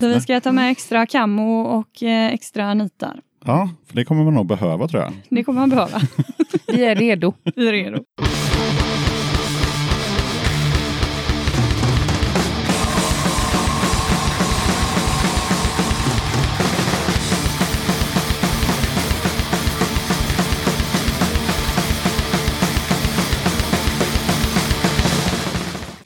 Så vi ska ta med extra kammo och eh, extra nitar. Ja, för det kommer man nog behöva tror jag. Det kommer man behöva. Vi är redo. Vi är redo.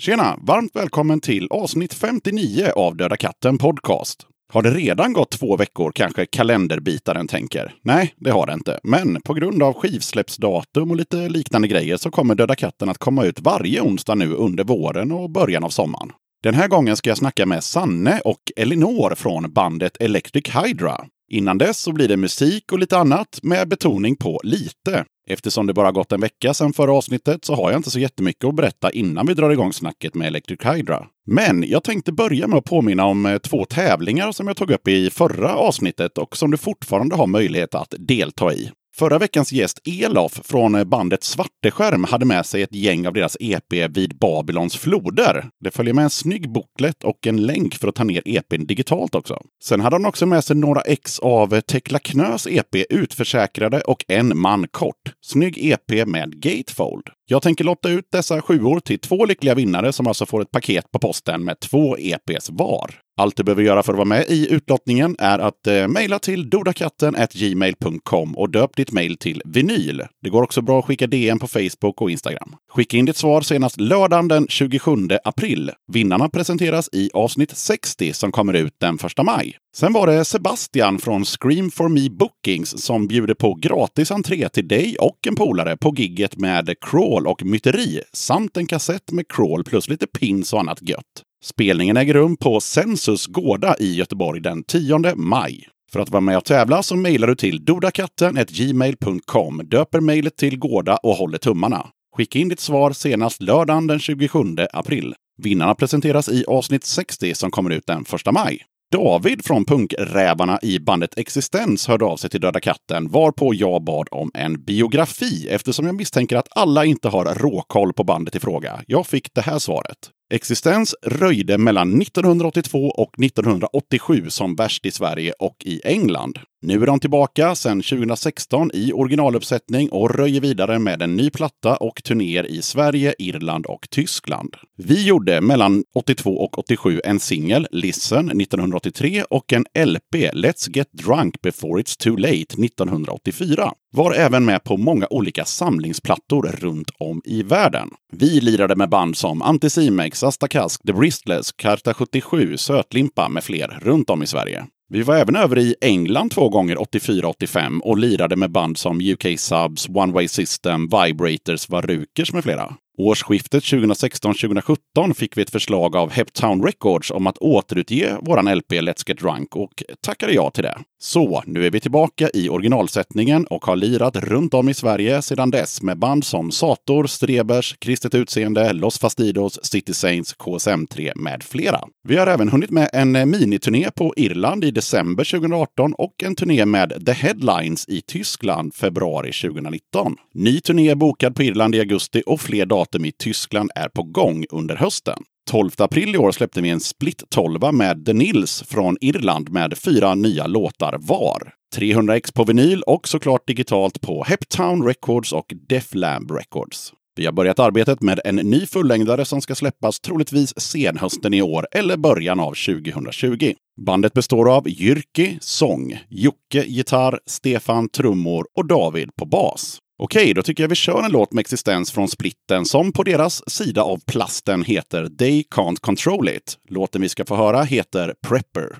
Tjena! Varmt välkommen till avsnitt 59 av Döda katten Podcast. Har det redan gått två veckor kanske kalenderbitaren tänker? Nej, det har det inte. Men på grund av skivsläppsdatum och lite liknande grejer så kommer Döda katten att komma ut varje onsdag nu under våren och början av sommaren. Den här gången ska jag snacka med Sanne och Elinor från bandet Electric Hydra. Innan dess så blir det musik och lite annat med betoning på lite. Eftersom det bara gått en vecka sedan förra avsnittet så har jag inte så jättemycket att berätta innan vi drar igång snacket med Electric Hydra. Men jag tänkte börja med att påminna om eh, två tävlingar som jag tog upp i förra avsnittet och som du fortfarande har möjlighet att delta i. Förra veckans gäst Elof från bandet Svarteskärm hade med sig ett gäng av deras EP vid Babylons floder. Det följer med en snygg booklet och en länk för att ta ner EPn digitalt också. Sen hade han också med sig några ex av Tekla Knös EP Utförsäkrade och En man kort. Snygg EP med Gatefold. Jag tänker lotta ut dessa sjuor till två lyckliga vinnare som alltså får ett paket på posten med två EPs var. Allt du behöver göra för att vara med i utlottningen är att eh, mejla till dodakatten.gmail.com och döp ditt mejl till vinyl. Det går också bra att skicka DM på Facebook och Instagram. Skicka in ditt svar senast lördagen den 27 april. Vinnarna presenteras i avsnitt 60 som kommer ut den 1 maj. Sen var det Sebastian från Scream for Me Bookings som bjuder på gratis entré till dig och en polare på gigget med crawl och myteri samt en kassett med crawl plus lite pins och annat gött. Spelningen äger rum på Sensus Gårda i Göteborg den 10 maj. För att vara med och tävla så mejlar du till dodakatten.gmail.com, döper mejlet till Gårda och håller tummarna. Skicka in ditt svar senast lördagen den 27 april. Vinnarna presenteras i avsnitt 60 som kommer ut den 1 maj. David från punkrävarna i bandet Existens hörde av sig till Döda katten varpå jag bad om en biografi eftersom jag misstänker att alla inte har råkoll på bandet i fråga. Jag fick det här svaret. Existens röjde mellan 1982 och 1987 som värst i Sverige och i England. Nu är de tillbaka sedan 2016 i originaluppsättning och röjer vidare med en ny platta och turnéer i Sverige, Irland och Tyskland. Vi gjorde mellan 82 och 87 en singel, Listen, 1983 och en LP, Let's Get Drunk Before It's Too Late, 1984. Var även med på många olika samlingsplattor runt om i världen. Vi lirade med band som Anticimex, Astakask, The Bristless, Karta 77, Sötlimpa med fler runt om i Sverige. Vi var även över i England två gånger 84-85 och lirade med band som UK Subs, One Way System, Vibrators, Varukers med flera. Årsskiftet 2016-2017 fick vi ett förslag av Heptown Records om att återutge våran LP Let's Get Drunk och tackade ja till det. Så nu är vi tillbaka i originalsättningen och har lirat runt om i Sverige sedan dess med band som Sator, Strebers, Kristet Utseende, Los Fastidos, City Saints, KSM3 med flera. Vi har även hunnit med en miniturné på Irland i december 2018 och en turné med The Headlines i Tyskland februari 2019. Ny turné är bokad på Irland i augusti och fler datum i Tyskland är på gång under hösten. 12 april i år släppte vi en split 12 med The Nils från Irland med fyra nya låtar var. 300 ex på vinyl och såklart digitalt på Heptown Records och Deflamb Records. Vi har börjat arbetet med en ny fullängdare som ska släppas troligtvis senhösten i år eller början av 2020. Bandet består av Jyrki, sång, Jocke, gitarr, Stefan, trummor och David på bas. Okej, då tycker jag vi kör en låt med existens från Splitten som på deras sida av plasten heter They Can't Control It. Låten vi ska få höra heter Prepper.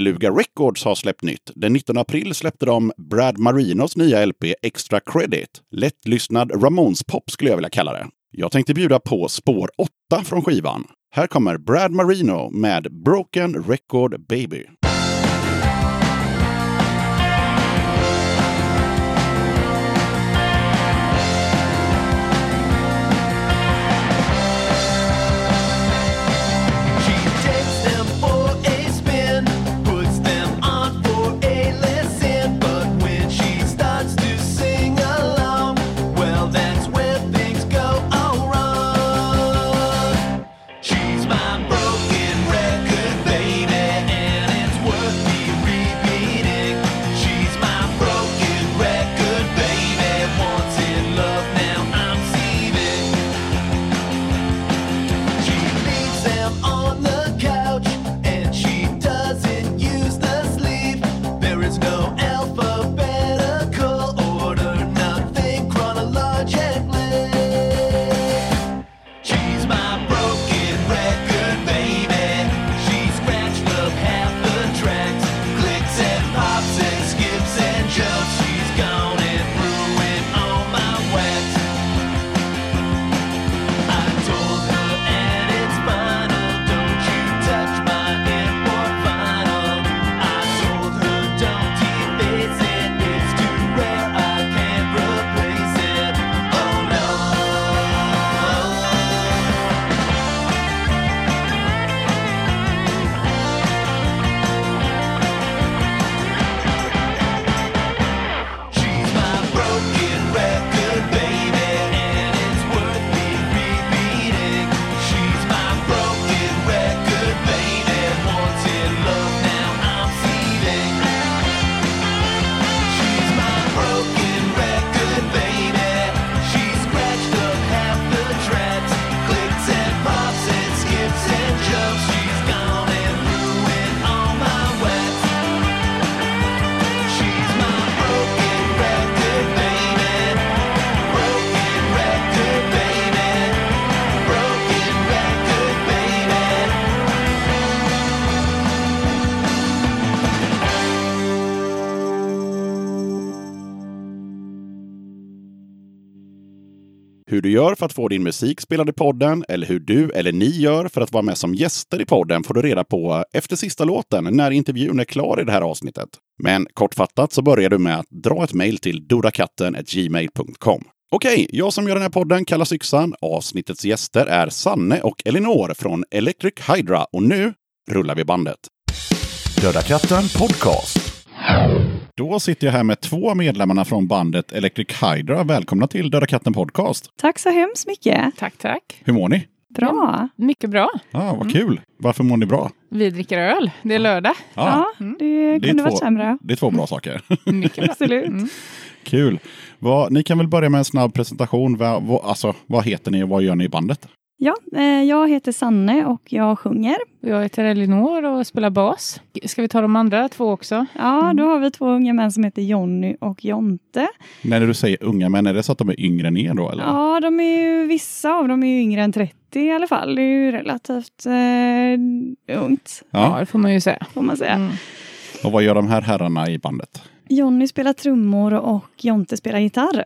Beluga Records har släppt nytt. Den 19 april släppte de Brad Marinos nya LP Extra Credit. Lättlyssnad Ramones pop skulle jag vilja kalla det. Jag tänkte bjuda på spår 8 från skivan. Här kommer Brad Marino med Broken Record Baby. Du gör för att få din musik spelad i podden eller hur du eller ni gör för att vara med som gäster i podden får du reda på efter sista låten när intervjun är klar i det här avsnittet. Men kortfattat så börjar du med att dra ett mejl till dodakatten.gmail.com. Okej, jag som gör den här podden kallas Yxan. Avsnittets gäster är Sanne och Elinor från Electric Hydra och nu rullar vi bandet. Döda katten Podcast. Då sitter jag här med två medlemmarna från bandet Electric Hydra. Välkomna till Döda katten Podcast. Tack så hemskt mycket. Tack, tack. Hur mår ni? Bra. Mycket bra. Ja, vad kul. Varför mår ni bra? Vi dricker öl. Det är lördag. Ja, Mm. det kunde varit två- sämre. Det är två bra saker. Mycket bra. Absolut. Mm. Kul. Vad, ni kan väl börja med en snabb presentation. Vad, vad, alltså, vad heter ni och vad gör ni i bandet? Ja, eh, jag heter Sanne och jag sjunger. Jag heter Elinor och spelar bas. Ska vi ta de andra två också? Ja, Mm. då har vi två unga män som heter Jonny och Jonte. När du säger unga män, är det så att de är yngre än er då? Eller? Ja, de är ju, vissa av dem är ju yngre än 30 i alla fall. Det är ju relativt eh, ungt, Ja, Ja. det får man ju säga. får man säga. Mm. Och vad gör de här herrarna i bandet? Jonny spelar trummor och Jonte spelar gitarr.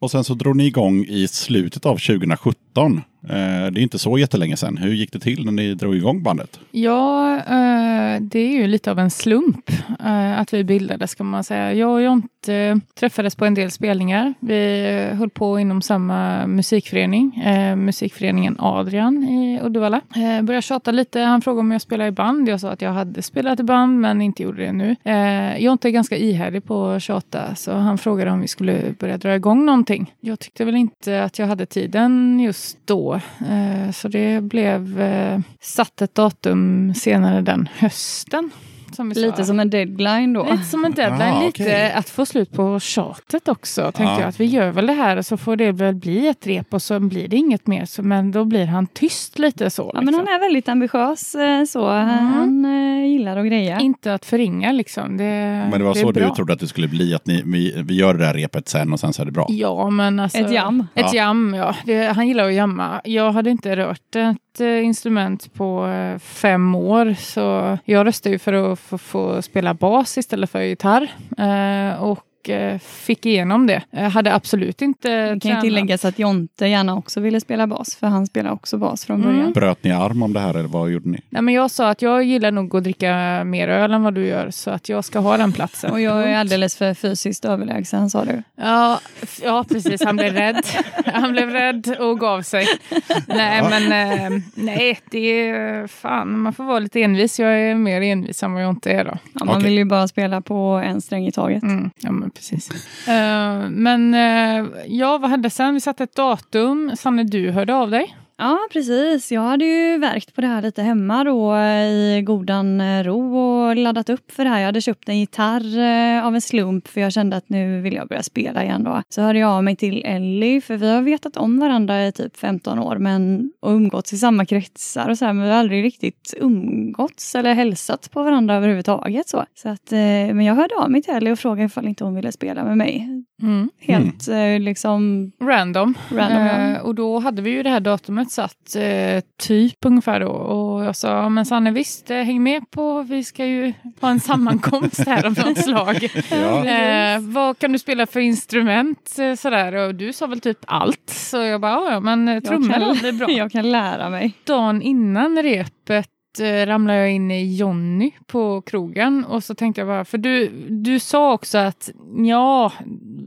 Och sen så drog ni igång i slutet av 2017. Eh, det är inte så jättelänge sedan. Hur gick det till när ni drog igång bandet? Ja, eh, det är ju lite av en slump eh, att vi bildades kan man säga. Jag och Jonte eh, träffades på en del spelningar. Vi eh, höll på inom samma musikförening, eh, musikföreningen Adrian i Uddevalla. Eh, började tjata lite. Han frågade om jag spelade i band. Jag sa att jag hade spelat i band men inte gjorde det nu. Eh, Jonte är ganska ihärdig på att tjata så han frågade om vi skulle börja dra igång någonting. Jag tyckte väl inte att jag hade tiden just då. Eh, så det blev eh, satt ett datum senare den hösten. Som. Lite som en deadline då. Lite som en deadline, Ah, lite okej. att få slut på tjatet också. Tänkte Ja. jag att vi gör väl det här och så får det väl bli ett rep och så blir det inget mer. Så, men då blir han tyst lite så. Ja, men han liksom. är väldigt ambitiös eh, så. Mm. Han eh, gillar att greja. Inte att förringa liksom. Det, Men det var är så du trodde att det skulle bli, att ni, vi, vi gör det där repet sen och sen så är det bra? Ja, men alltså. Ett jam. Ett Ja. jam, ja. Det, han gillar att jamma. Jag hade inte rört ett ett instrument på eh, fem år. Så jag röstade ju för att få, få spela bas istället för gitarr. Eh, och fick igenom det. Jag hade absolut inte Det kan ju tränat. tilläggas att Jonte gärna också ville spela bas, för han spelar också bas från Mm. början. Bröt ni arm om det här eller vad gjorde ni? Nej, men jag sa att jag gillar nog att dricka mer öl än vad du gör. Så att jag ska ha den platsen. Och jag är alldeles för fysiskt överlägsen, sa du. Ja, ja, precis. Han blev rädd. Han blev rädd och gav sig. Nej, men eh, nej, det är fan, man får vara lite envis. Jag är mer envis än vad jag inte är då. Ja, man Okej. vill ju bara spela på en sträng i taget. Mm, ja, men precis. Eh, men eh, ja, vad hände sen? Vi satte ett datum. Sanne, du hörde av dig. Ja, precis. Jag hade ju verkt på det här lite hemma då i godan eh, ro och laddat upp för det här. Jag hade köpt en gitarr eh, av en slump för jag kände att nu vill jag börja spela igen då. Så hörde jag av mig till Ellie för vi har vetat om varandra i typ 15 år men, och umgåtts i samma kretsar och så här, men vi har aldrig riktigt umgåtts eller hälsat på varandra överhuvudtaget. Så, så att, eh, men jag hörde av mig till Ellie och frågade ifall inte hon ville spela med mig. Mm. Helt eh, liksom Random. random. Eh, och då hade vi ju det här datumet satt eh, typ ungefär då. Och jag sa, men Sanne visst, eh, häng med på, vi ska ju ha en sammankomst här av något slag. Ja. Eh, vad kan du spela för instrument? Eh, sådär. Och du sa väl typ allt. Så jag bara, "Ja, men eh, trummor är bra. Jag kan lära mig. Dagen innan repet ramlade jag in i Jonny på krogen och så tänkte jag bara, för du, du sa också att ja,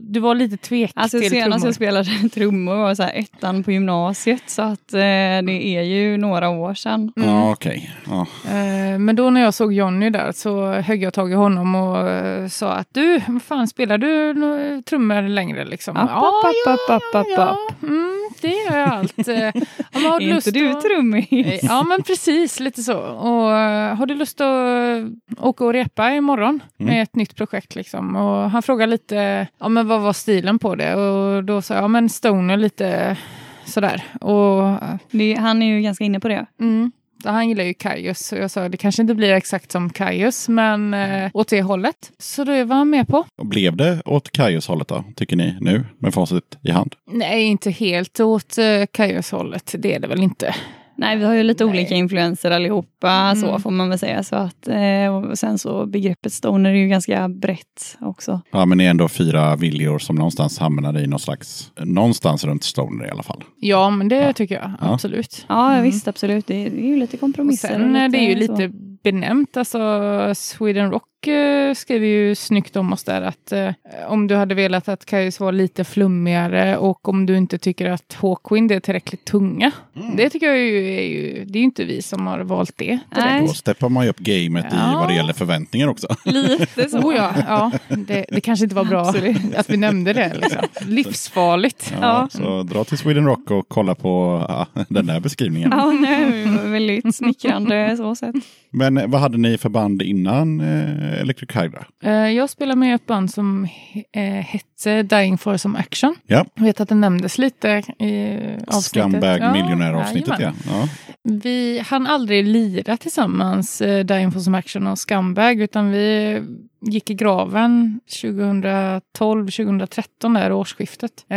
du var lite tvek Alltså till senast trummor. jag spelade trummor var så här ettan på gymnasiet så att eh, det är ju några år sedan. Ja, okej. Ja. Eh, Men då när jag såg Jonny där så högg jag tag i honom och eh, sa att du, vad fan spelar du trummor längre liksom? Upp, upp, upp, upp, upp, upp, ja, mm, det gör jag allt. Eh, har Är lust inte du att- trummis? Eh, Ja men precis, lite så. Och eh, har du lust att åka och repa imorgon Mm. med ett nytt projekt liksom? Och han frågade lite, ja men vad var stilen på det? Och då sa jag, ja men stoner lite sådär. Och Det, han är ju ganska inne på det. mm, han gillar ju Kaius. Och jag sa, det kanske inte blir exakt som Kaius, men eh, åt det hållet. Så det var han med på. Och Blev det åt Kajos hållet då, tycker ni nu med facit i hand? Nej, inte helt åt eh, Kaius hållet. Det är det väl inte. Nej, vi har ju lite olika influenser allihopa, så Mm. får man väl säga. Så att, eh, och sen så begreppet stoner är ju ganska brett också. Ja, men ni är ändå fyra viljor som någonstans hamnar i någon slags, någonstans runt stoner i alla fall. Ja, men det tycker jag Ja. absolut. Ja, Mm. visst absolut. Det är, det är ju lite Och kompromisser. sen och är det är ju så. lite benämnt, alltså Sweden Rock skriver ju snyggt om oss där att eh, om du hade velat att Kaius var lite flummigare och om du inte tycker att Hawkwind är tillräckligt tunga. Det tycker jag ju är ju, det är ju inte vi som har valt det. direkt. Nej. Då steppar man ju upp gamet i Ja. vad det gäller förväntningar också. Lite så. Oh ja, ja det, det kanske inte var bra Absolut. att vi nämnde det. Liksom. Livsfarligt. Ja, Så dra till Sweden Rock och kolla på ja, den där beskrivningen. Ja, nej, väldigt smickrande så sett. Men eh, vad hade ni för band innan eh, Electric Hydra? Eh, Jag spelar med ett band som eh, hette Dying for some action. Ja. Jag vet att det nämndes lite i avsnittet. Scumbag Ja, miljonär-avsnittet ja. ja. Vi hann aldrig lira tillsammans, eh, Dying for some action och Scumbag, utan vi gick i graven 2012-2013, där årsskiftet. Eh,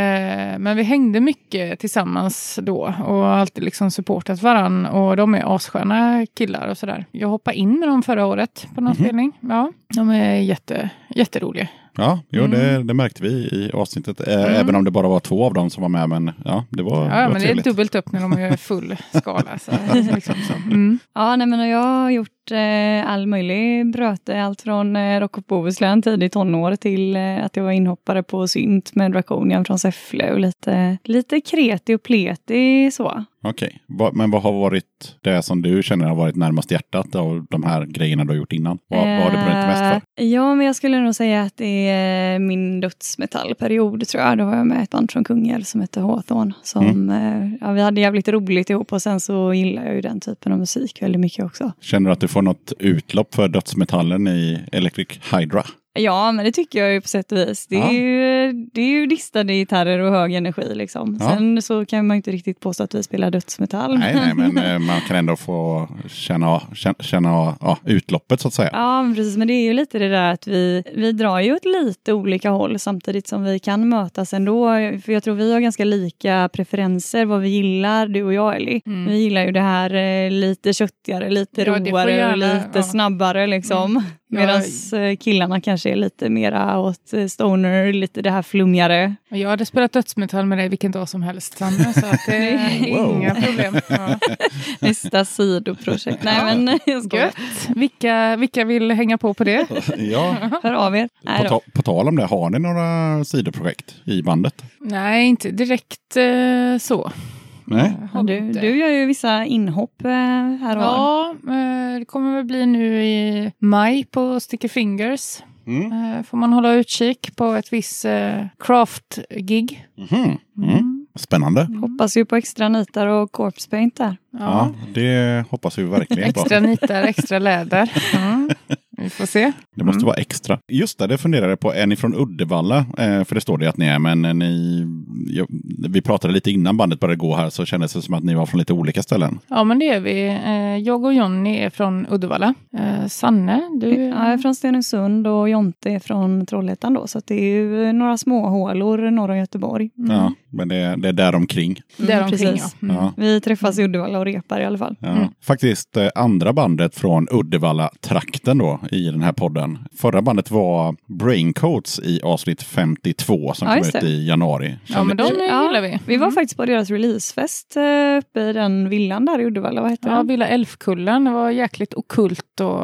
men vi hängde mycket tillsammans då och alltid liksom supportat varann och de är assköna killar och sådär. Jag hoppade in med dem förra året på någon Mhm. spelning. Ja, de är jätte, jätteroliga. Ja, jo, Mm. det, det märkte vi i avsnittet. Eh, Även om det bara var två av dem som var med. Men ja, det var, det Ja, var men det är trevligt. dubbelt upp när de är full skala. Så, liksom så. Mm. Ja, nej, men jag har gjort eh, all möjlig bröte. Allt från eh, Rock of Bohuslän tidigt tonår till eh, att jag var inhoppare på synt med Draconian från Säffle och lite, lite kreti och pleti så. Okej, Va- men vad har varit det som du känner har varit närmast hjärtat av de här grejerna du har gjort innan? Vad, vad har du brunnit mest för? Eh, Ja, men jag skulle nog säga att det är min dödsmetallperiod tror jag. Då var jag med ett band från Kungälv som hette Hawthorne. Som, Mm. eh, ja, vi hade jävligt roligt ihop och sen så gillar jag ju den typen av musik väldigt mycket också. Känner du att du får något utlopp för dödsmetallen i Electric Hydra? Ja, men det tycker jag ju på sätt och vis. Det är, Ja. ju, det är ju distade gitarrer och hög energi liksom. Ja. Sen så kan man ju inte riktigt påstå att vi spelar dödsmetall. Nej, nej, men eh, man kan ändå få känna, känna, känna ja, utloppet så att säga. Ja, men precis. Men det är ju lite det där att vi, vi drar ju åt lite olika håll samtidigt som vi kan mötas ändå. För jag tror vi har ganska lika preferenser vad vi gillar, du och jag Ellie. Mm. Vi gillar ju det här eh, lite köttigare, lite Ja, roare lite ja. snabbare liksom. Ja. Medan eh, killarna kanske är lite mera åt eh, stoner, lite det här flummigare. Jag hade spelat dödsmetall med dig vilken dag som helst, Sanna, så att det är Wow. inga problem. Ja. Nästa sidoprojekt. Nej men jag. Gött. Vilka, vilka vill hänga på på det? Ja, Hör av er. På, ta, på tal om det, har ni några sidoprojekt i bandet? Nej, inte direkt eh, så. Nej? Ja, du, du gör ju vissa inhopp eh, här och. Ja, eh, det kommer väl bli nu i maj på Sticky Fingers. Mm. Eh, Får man hålla utkik på ett visst eh, craft-gig. Mhm. Mm. Spännande. Hoppas ju på extra nitar och corpse paint där. Ja, det hoppas vi verkligen på. Extra nitar, extra läder. Mm. Vi får se. Det måste vara extra. Just det, det funderade jag på. Är ni från Uddevalla? Eh, för det står det att ni är, men ni... Jag, vi pratade lite innan bandet började gå här så kändes det som att ni var från lite olika ställen. Ja, men det är vi. Eh, Jag och Jonny är från Uddevalla. Eh, Sanne, du? Ja, jag är från Stenungsund och Jonte är från Trollhättan då, så att det är ju några småhålor norr om Göteborg. Ja, men det, det är där omkring. Där omkring, ja. precis. Mm. Ja. Vi träffas i Uddevalla och repar i alla fall. Ja. Mm. Faktiskt eh, andra bandet från Uddevalla-trakten då i den här podden. Förra bandet var Braincoats i avsnitt 52 som Ja, kom ut i januari. Ja, men de gillar vi. Vi var Mm. faktiskt på deras releasefest eh, uppe i den villan där i Uddevalla. Vad heter Ja, den? Villa Älvkullen. Det var jäkligt okult och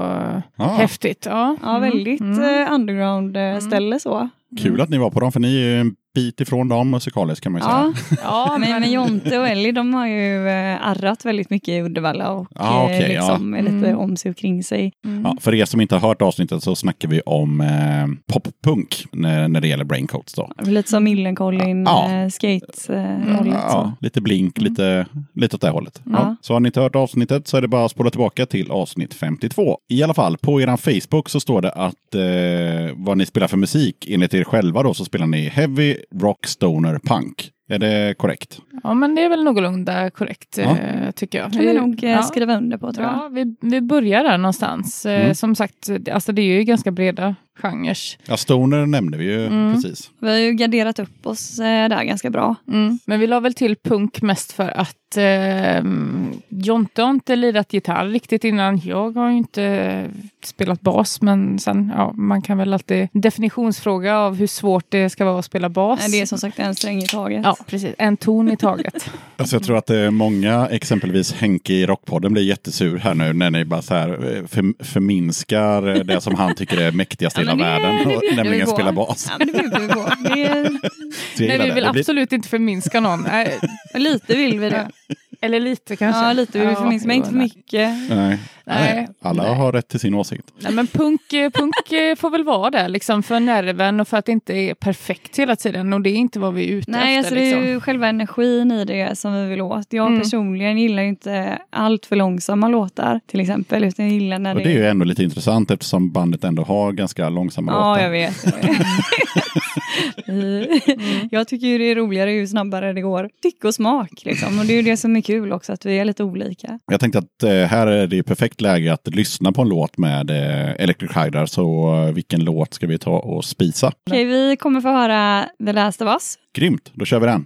Ja. häftigt. Ja, Ja, Mm. väldigt Mm. eh, underground eh, ställe så. Kul att ni var på dem, för ni är ju en bit ifrån dem musikaliskt kan man ju säga. Ja, Ja, men, men Jonte och Ellie de har ju eh, arrat väldigt mycket i Uddevalla och Ja, okej, eh, liksom ja. är lite Mm. om sig och kring sig. Mm. Ja, för er som inte har hört avsnittet så snackar vi om eh, poppunk när, när det gäller Braincoats. Då. Lite som Millencolin, Ja. eh, skate eh, hållet så. Ja, lite blink, lite, lite åt det hållet. Ja. Ja. Så har ni inte hört avsnittet så är det bara att spola tillbaka till avsnitt 52. I alla fall, på er Facebook så står det att eh, vad ni spelar för musik. Enligt er själva då så spelar ni heavy, rock, stoner, punk. Är det korrekt? Ja, men det är väl någorlunda korrekt Ja. eh, tycker jag. kan vi nog eh, ja. skriva under på tror jag. Ja, vi, vi börjar där någonstans. Eh, Mm. Som sagt, alltså det är ju ganska breda genrer. Ja, stoner nämnde vi ju Mm. precis. Vi har ju garderat upp oss eh, där ganska bra. Mm. Men vi la väl till punk mest för att eh, Jonte har inte lirat gitarr riktigt innan. Jag har ju inte spelat bas, men sen, ja, man kan väl alltid definitionsfråga av hur svårt det ska vara att spela bas. Nej, Det är som sagt en sträng i taget. Ja, precis. En ton i taget. Alltså jag tror att det är många, exempelvis Henke i Rockpodden blir jättesur här nu när ni bara så här eh, för, förminskar eh, det som han tycker är mäktigast i Ja, hela det- världen, det och, nämligen spela bas. Ja, det vi. Det Nej, vi vill absolut inte förminska någon. Nej, lite vill vi det. Eller lite kanske. Ja, lite vi Ja, men inte för mycket. Nej. Nej. Alla Nej. har rätt till sin åsikt. Nej, men punk, eh, punk eh, får väl vara det liksom för nerven och för att det inte är perfekt hela tiden och det är inte vad vi är ute Nej, efter. alltså det liksom. är ju själva energin i det som vi vill åt. Jag Mm. personligen gillar ju inte allt för långsamma låtar till exempel, utan jag gillar när Och det är ju ändå lite intressant eftersom bandet ändå har ganska långsamma Ja, låtar. jag vet. Jag, vet. jag tycker ju det är roligare ju snabbare det går. Tycke och smak liksom. Och det är ju det som är kul också, att vi är lite olika. Jag tänkte att eh, här är det perfekt läge att lyssna på en låt med eh, Electric Hydra. Så eh, vilken låt ska vi ta och spisa? Okej, vi kommer få höra The Last of Us. Grymt, då kör vi den.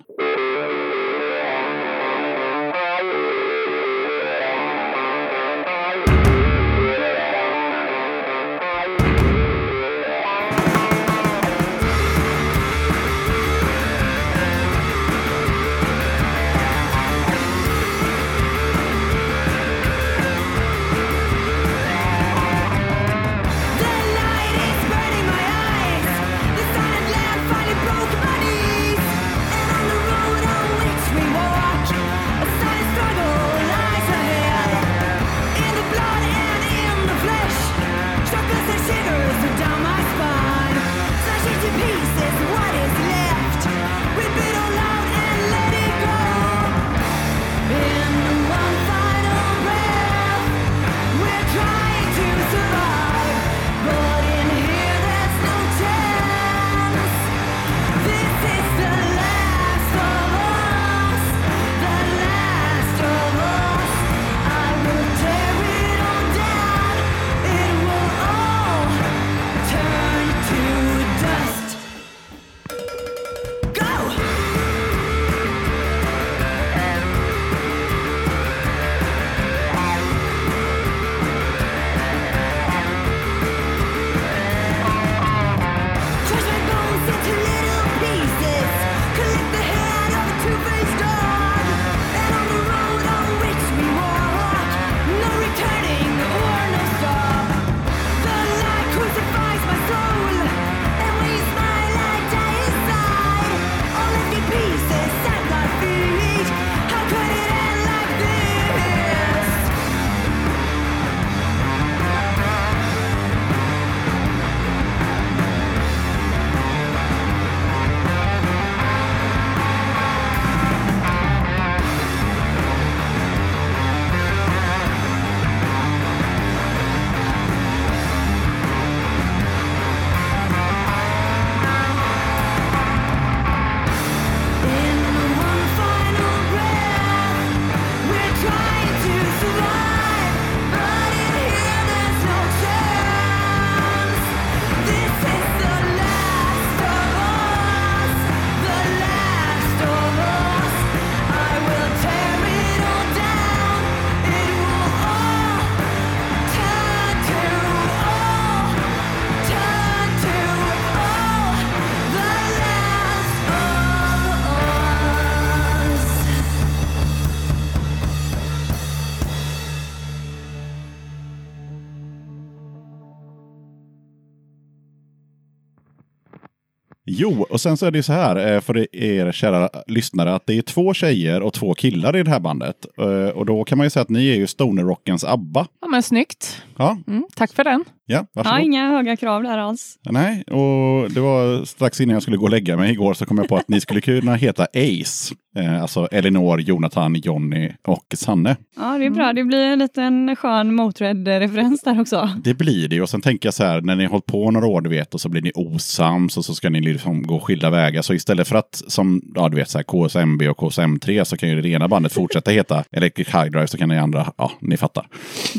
Jo, och sen så är det ju så här eh, för er kära lyssnare att det är två tjejer och två killar i det här bandet. Eh, Och då kan man ju säga att ni är ju stonerrockens ABBA. Ja, men snyggt. Ja, Mm, tack för den. Ja Ja, varsågod. inga höga krav där alls. Nej, och det var strax innan jag skulle gå och lägga mig igår så kom jag på att ni skulle kunna heta Ace. Eh, alltså Elinor, Jonathan, Jonny och Sanne. Ja, det är bra. Det blir en liten skön Motörhead-referens där också. Det blir det. Och sen tänker jag så här, när ni har hållit på några år, du vet, och så blir ni osams och så ska ni liksom gå skilda vägar. Så istället för att, som, ja du vet, så här, KSMB och KSM3 så kan ju det ena bandet fortsätta heta Electric High Drive så kan det andra, ja, ni fattar.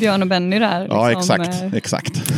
Björn och Benny där. Ja, liksom, exakt. eh, Exakt.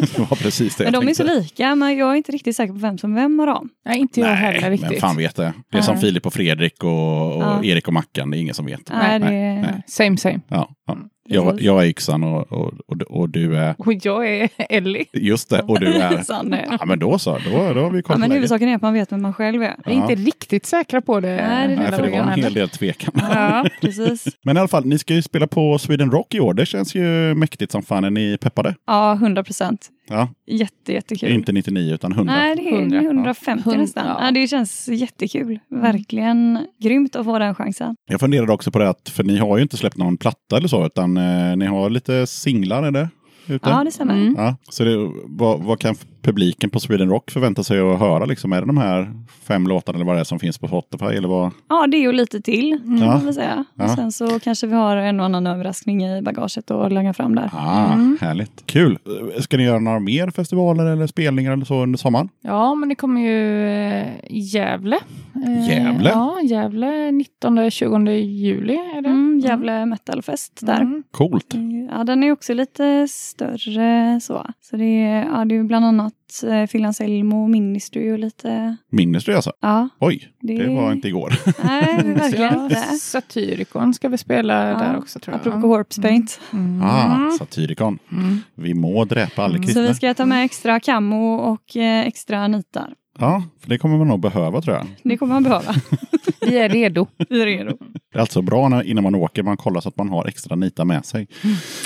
Det var precis det Men de är så lika, men jag är inte riktigt säker på vem som vem av dem. Nej, inte jag Nej, heller riktigt. fan vet det? Det är som. Filip och Fredrik och, och Ja. Erik och Mackan, det är ingen som vet. Nej, det nej. Same same. Ja, ja. Jag, Precis. jag är yxan och, och, och, och du är... Och jag är Ellie. Just det, och du är... Sanne. Ja, men då så. Då, då har vi Ja, koll på men huvudsaken är att man vet vem man själv är. Vi är inte riktigt säkra på det. Nej, det är Nej, för det var en hel del tvekan. Ja. Precis. Men i alla fall, ni ska ju spela på Sweden Rock i år. Det känns ju mäktigt som fan. Är ni peppade? Ja, 100 procent. Ja, Jätte, jättekul. inte 99 utan 100. Nej, det är 100, 150 ja. nästan. Ja. Ja, det känns jättekul. Verkligen grymt att få den chansen. Jag funderade också på det att, för ni har ju inte släppt någon platta eller så, utan eh, ni har lite singlar, är det? Ute? Ja, det stämmer. Mm. Ja, så det, vad, vad kan publiken på Sweden Rock förvänta sig att höra? Liksom? Är det de här fem låtarna eller vad det är som finns på Spotify? Eller vad? Ja, det och lite till kan Ja. man väl säga. Ja. Och sen så kanske vi har en och annan överraskning i bagaget att lägga fram där. Ah, Härligt. Kul. Ska ni göra några mer festivaler eller spelningar eller så under sommaren? Ja, men det kommer ju eh, Gävle. Eh, Gävle? Ja, Gävle 19-20 juli är det. Mm, Gävle Metalfest där. Mm. Coolt. Ja, den är också lite större så. Så det är, ja, det är bland annat eh, Finlands Elmo, Ministry och lite... Ministry alltså? Ja, Oj, det, det var inte igår. Nej, verkligen inte. Satyricon ska vi spela Ja, där också tror jag. Apropå Corpse Paint. Mm. Ah, Satyricon. Mm. Vi må dräpa alla Så kristna. vi ska ta med extra kammo och eh, extra nitar. Ja, för det kommer man nog behöva tror jag. Det kommer man behöva. Vi är redo. Vi är redo. Det är alltså bra när, innan man åker, man kollar så att man har extra nitar med sig.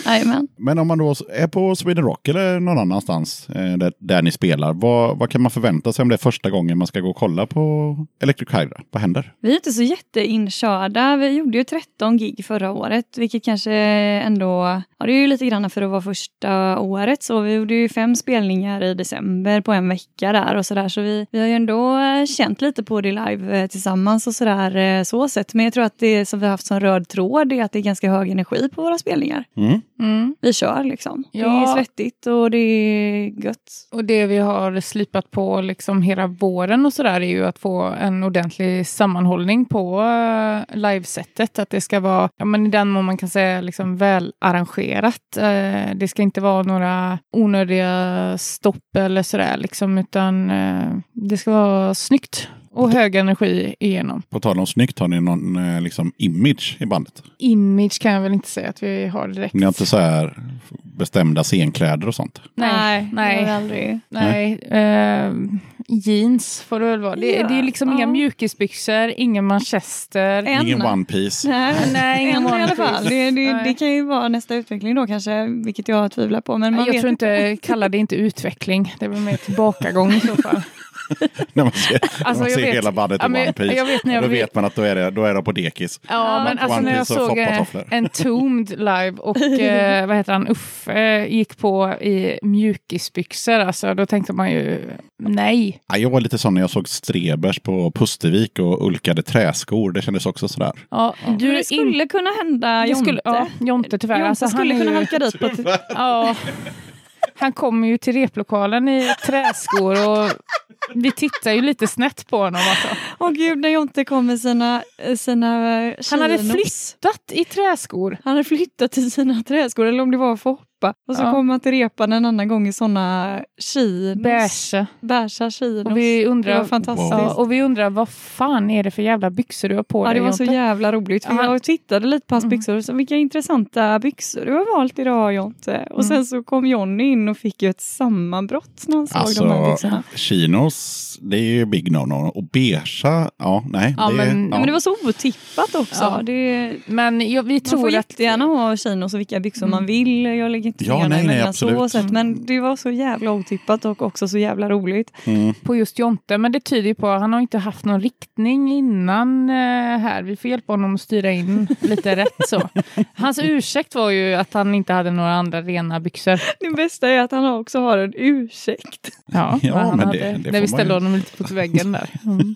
Jajamän. Men om man då är på Sweden Rock eller någon annanstans eh, där, där ni spelar, vad, vad kan man förvänta sig om det är första gången man ska gå och kolla på Electric Hydra? Vad händer? Vi är inte så jätteinkörda. Vi gjorde ju 13 gig förra året, vilket kanske ändå... Ja, det är ju lite grann för att vara första året. Så vi gjorde ju fem spelningar i december på en vecka där och sådär. Så vi, vi har ju ändå eh, känt lite på det live eh, tillsammans och sådär eh, så sett. Men jag tror att det som vi har haft som röd tråd är att det är ganska hög energi på våra spelningar. Mm. Mm. Vi kör liksom. Det är Ja. svettigt och det är gött. Och det vi har slipat på liksom hela våren och sådär är ju att få en ordentlig sammanhållning på livesättet. Att det ska vara, ja men i den mån man kan säga liksom väl arrangerat. Eh, det ska inte vara några onödiga stopp eller sådär liksom, utan det ska vara snyggt och hög energi igenom. På tal om snyggt, har ni någon eh, liksom, image i bandet? Image kan jag väl inte säga att vi har direkt. Ni har inte så här bestämda scenkläder och sånt? Nej, nej. aldrig. Nej, eh, jeans får det väl vara. Det, Ja, det är liksom ja. inga mjukisbyxor, ingen manchester. En. Ingen One Piece? Nej, Nej, ingen en i One alla fall. Det, det, Nej. det kan ju vara nästa utveckling då kanske, vilket jag tvivlar på. Men man jag vet tror inte, kalla det inte utveckling. Det är väl mer tillbakagång i så fall. när man ser, när Alltså, man jag ser vet- hela bandet Ja, i men One Piece. jag vet när jag då vet- vet man att då är det, då är de på dekis. Ja, men One alltså när jag såg eh, en Tombed live och eh, vad heter han, Uffe gick på i mjukisbyxor, alltså då tänkte man ju nej. Ja, jag var lite sån när jag såg Strebers på Pustervik och ulkade träskor. Det kändes också sådär. Ja, Men du det skulle in- kunna hända det Jonte. skulle, ja, Jonte tyvärr. Jonte Alltså, han skulle kunna ju- halka dit på ett... Ja. Han kommer ju till replokalen i träskor och vi tittar ju lite snett på honom. Alltså. Åh gud, när Jonte kom med sina, sina eh, Han hade flyttat i träskor. Han hade flyttat till sina träskor, eller om det var för hoppa. Och så Ja. kom han till repan en annan gång i såna chinos. Beige. Beiga chinos. Och vi Det undrar, var fantastiskt. ja, och vi undrar vad fan är det för jävla byxor du har på Ja, dig det var så jävla roligt. För Ja. jag tittade lite på hans Mm. byxor. Så vilka intressanta byxor du har valt idag Jonte. Och Mm. sen så kom Johnny in och fick ju ett sammanbrott när han såg de här Alltså, byxorna. chinos, det är ju big no-no. Och beigea, ja, nej. Ja, det, men- ja. Ja, men det var så otippat också. Ja. Det, Men jag, vi man får tror att... jättegärna ha chinos och vilka byxor Mm. man vill. Jag lägger Ja, nej, nej, mellan absolut. så sätt, men det var så jävla otippat och också så jävla roligt. Mm. på just Jonte, men det tyder ju på att han har inte haft någon riktning innan eh, här. Vi får hjälpa honom att styra in lite rätt så. Hans ursäkt var ju att han inte hade några andra rena byxor. Det bästa är att han också har en ursäkt. Ja, Ja, men det- hade, det när vi ställde ju. honom lite på väggen där. Mm.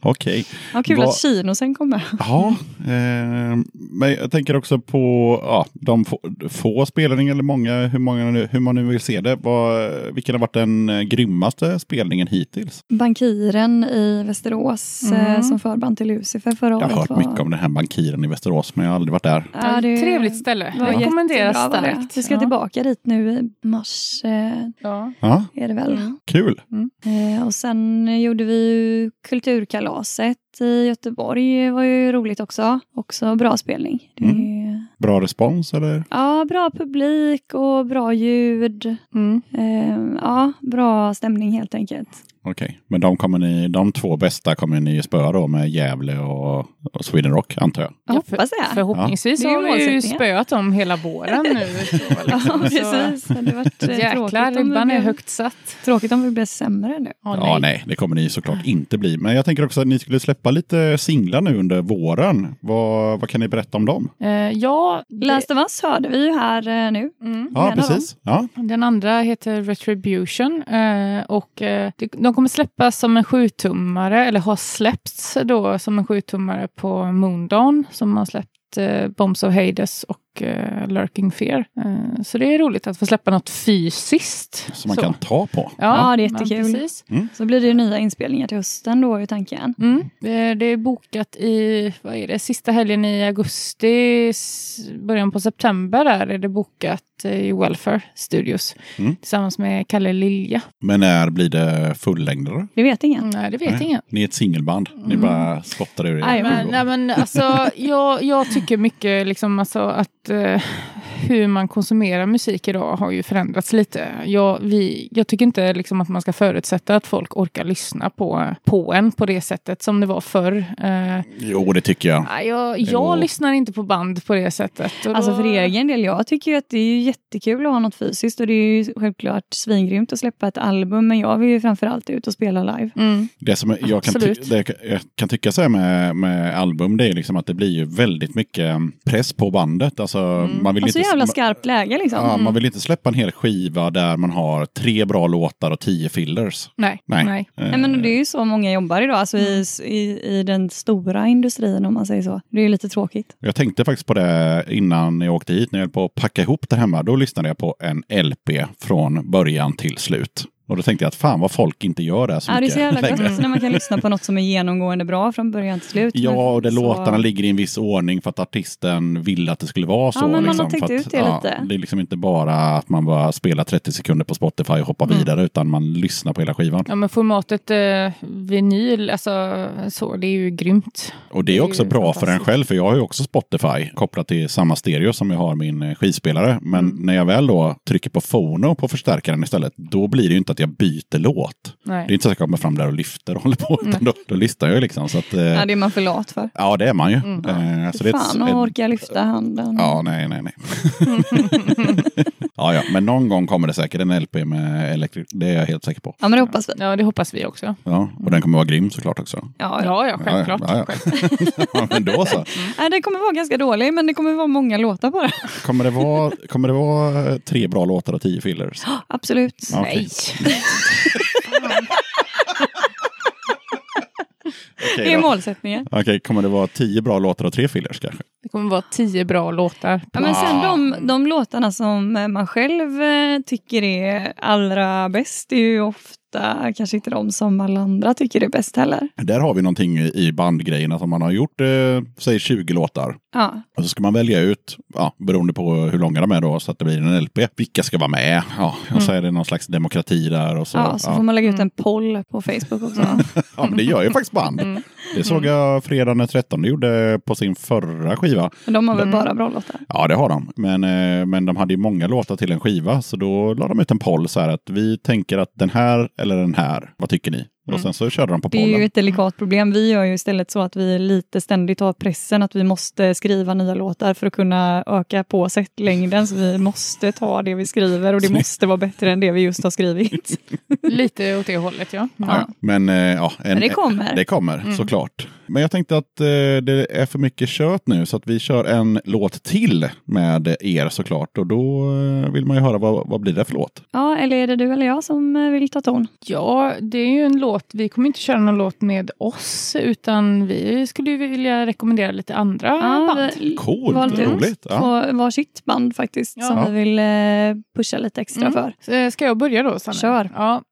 Okej. Ja, kul Vad- att Kinosen kom med. Ja, eh, men jag tänker också på ja, de få, få spelningar eller många, hur, många nu, hur man nu vill se det. Vad, vilken har varit den eh, grymmaste spelningen hittills? Bankiren i Västerås Mm. eh, som förband till Lucifer förra Jag året. har hört var... mycket om den här bankiren i Västerås, men jag har aldrig varit där. Ja, det Trevligt ställe. var Rekommenderas var starkt. Vi ska Ja. tillbaka dit nu i mars, eh, Ja. Ja, är det väl. Mm. kul. Eh, och sen gjorde vi ju Kulturkalaset i Göteborg. Det var ju roligt också. Också bra spelning. Det Mm. Bra respons eller? Ja, bra publik och bra ljud. Mm. Eh, ja, bra stämning helt enkelt. Okej, men de, kommer ni, de två bästa kommer ni spöa då med Gävle och, och Sweden Rock antar jag. Jag Ja, hoppas det. Förhoppningsvis Ja. Har vi ju spöat dem hela våren nu. Så, Ja, liksom. precis. Det hade varit eh, Jäklar, tråkigt om, ribban är blev, högt satt. tråkigt om det blev sämre nu. Ja, nej, det kommer ni såklart inte bli. Men jag tänker också att ni skulle släppa lite singlar nu under våren. Vad, vad kan ni berätta om dem? Eh, ja, det- Last of Us hörde vi ju här eh, nu. mm. Ja, precis. Ja. Den andra heter Retribution eh, och eh, det- de kommer släppas som en sjutummare, eller har släppts då som en sjutummare på Moondawn som har släppt eh, Bombs of Hades och eh, Lurking Fear. Eh, så det är roligt att få släppa något fysiskt. Som man kan ta på. Ja, det är jättekul. precis. Så blir det ju nya inspelningar till hösten då är tanken. Mm. Det, det är bokat i, vad är det, sista helgen i augusti, början på september där är det bokat i Welfare Studios Mm. tillsammans med Kalle Lilja. Men när blir det fullängdare? Det vet ingen. Nej, det vet Nej. ingen. Ni är ett singelband. Ni bara spottar ur er. Men, nej, men alltså, jag, jag tycker mycket liksom, alltså, att eh, hur man konsumerar musik idag har ju förändrats lite. Jag, vi, jag tycker inte liksom, att man ska förutsätta att folk orkar lyssna på, på en på det sättet som det var förr. Eh, Jo, det tycker jag. nej, jag jag lyssnar inte på band på det sättet. Och Alltså då- för egen del, jag tycker ju att det är jättekul att ha något fysiskt och det är ju självklart svingrymt att släppa ett album men jag vill ju framförallt ut och spela live. Mm. Det som jag kan, ty- jag kan tycka så här med, med album, det är liksom att det blir ju väldigt mycket press på bandet. Alltså, man vill Och så inte, jävla skarpt läge liksom. Ja, man vill inte släppa en hel skiva där man har tre bra låtar och tio fillers. Nej. Nej. Nej. Eh, Nej, men det är ju så många jobbar idag, alltså i, i, i den stora industrin om man säger så. Det är ju lite tråkigt. Jag tänkte faktiskt på det innan jag åkte hit, när jag höll på att packa ihop det hemma. Då lyssnade jag på en LP från början till slut. Och då tänkte jag att fan vad folk inte gör det här så Ja, det är mycket så jävla gött när man kan lyssna på något som är genomgående bra från början till slut. Ja, och det så- låtarna ligger i en viss ordning för att artisten ville att det skulle vara så. Ja, men man liksom, har tänkt att, ut det lite. Det är liksom inte bara att man bara spelar 30 sekunder på Spotify och hoppar Mm. vidare, utan man lyssnar på hela skivan. Ja, men formatet eh, vinyl, alltså så, det är ju grymt. Och det är Det är också bra för en själv, för jag har ju också Spotify kopplat till samma stereo som jag har min eh, skivspelare. Men Mm. när jag väl då trycker på phono på förstärkaren istället, då blir det ju inte att jag byter låt. Nej. Det är inte så att jag kommer fram där och lyfter och håller på, utan då, då listar jag liksom. Så att, eh, Ja, det är man för lat för. ja, det är man ju. Mm. Eh, så det är ett- Fan, ett- och orka lyfta handen. Ja, nej, nej, nej. ja, ja, men någon gång kommer det säkert en LP med elektrik. Det är jag helt säker på. Ja, men det hoppas vi. Ja, det hoppas vi också. Ja, och den kommer vara grym såklart också. Ja, ja. Ja, självklart. Ja, ja. ja, men då så. Nej, det kommer vara ganska dålig, men det kommer vara många låtar bara. Kommer det vara, kommer det vara tre bra låtar och tio fillers? Absolut. Ja, okej. Nej. Okej Det är då. målsättningen. Okej, kommer det vara tio bra låtar och tre fillers kanske? Det kommer vara tio bra låtar. Ja, men sen de, de låtarna som man själv eh, tycker är allra bäst är ju ofta kanske inte de som alla andra tycker är bäst heller. Där har vi någonting i i bandgrejen, att om man har gjort, eh, säg 20 låtar, Ja, och så ska man välja ut, ja, beroende på hur långa de är då, så att det blir en LP. Vilka ska vara med? Ja, och så är det någon slags demokrati där. Och så, ja, så ja. får man lägga ut en poll på Facebook också. ja, men det gör ju faktiskt band. Mm. Det såg jag fredagen den 13 gjorde på sin förra skiva. Men de har väl bara bra låtar? Ja, det har de. Men, eh, men de hade ju många låtar till en skiva, så då la de ut en poll så här att vi tänker att den här eller den här, vad tycker ni? Och sen så körde de på Det är ju pollen. ett delikat problem. Vi gör ju istället så att vi lite ständigt har pressen att vi måste skriva nya låtar för att kunna öka på setlängden. Så vi måste ta det vi skriver och det måste vara bättre än det vi just har skrivit. Lite åt det hållet ja. Ja, ja. Men, eh, ja, en, Men det kommer. Det kommer, såklart. Men jag tänkte att eh, det är för mycket kött nu så att vi kör en låt till med er såklart. Och då eh, vill man ju höra vad, vad blir det för låt? Ja, eller är det du eller jag som eh, vill ta ton? Ja, det är ju en låt. Vi kommer inte köra någon låt med oss, utan vi skulle vilja rekommendera lite andra Ja, band. Coolt, valt roligt. Ja. Två varsitt band faktiskt Ja. som vi vill eh, pusha lite extra Mm. för. Eh, Ska jag börja då, Sanne? Kör. Ja,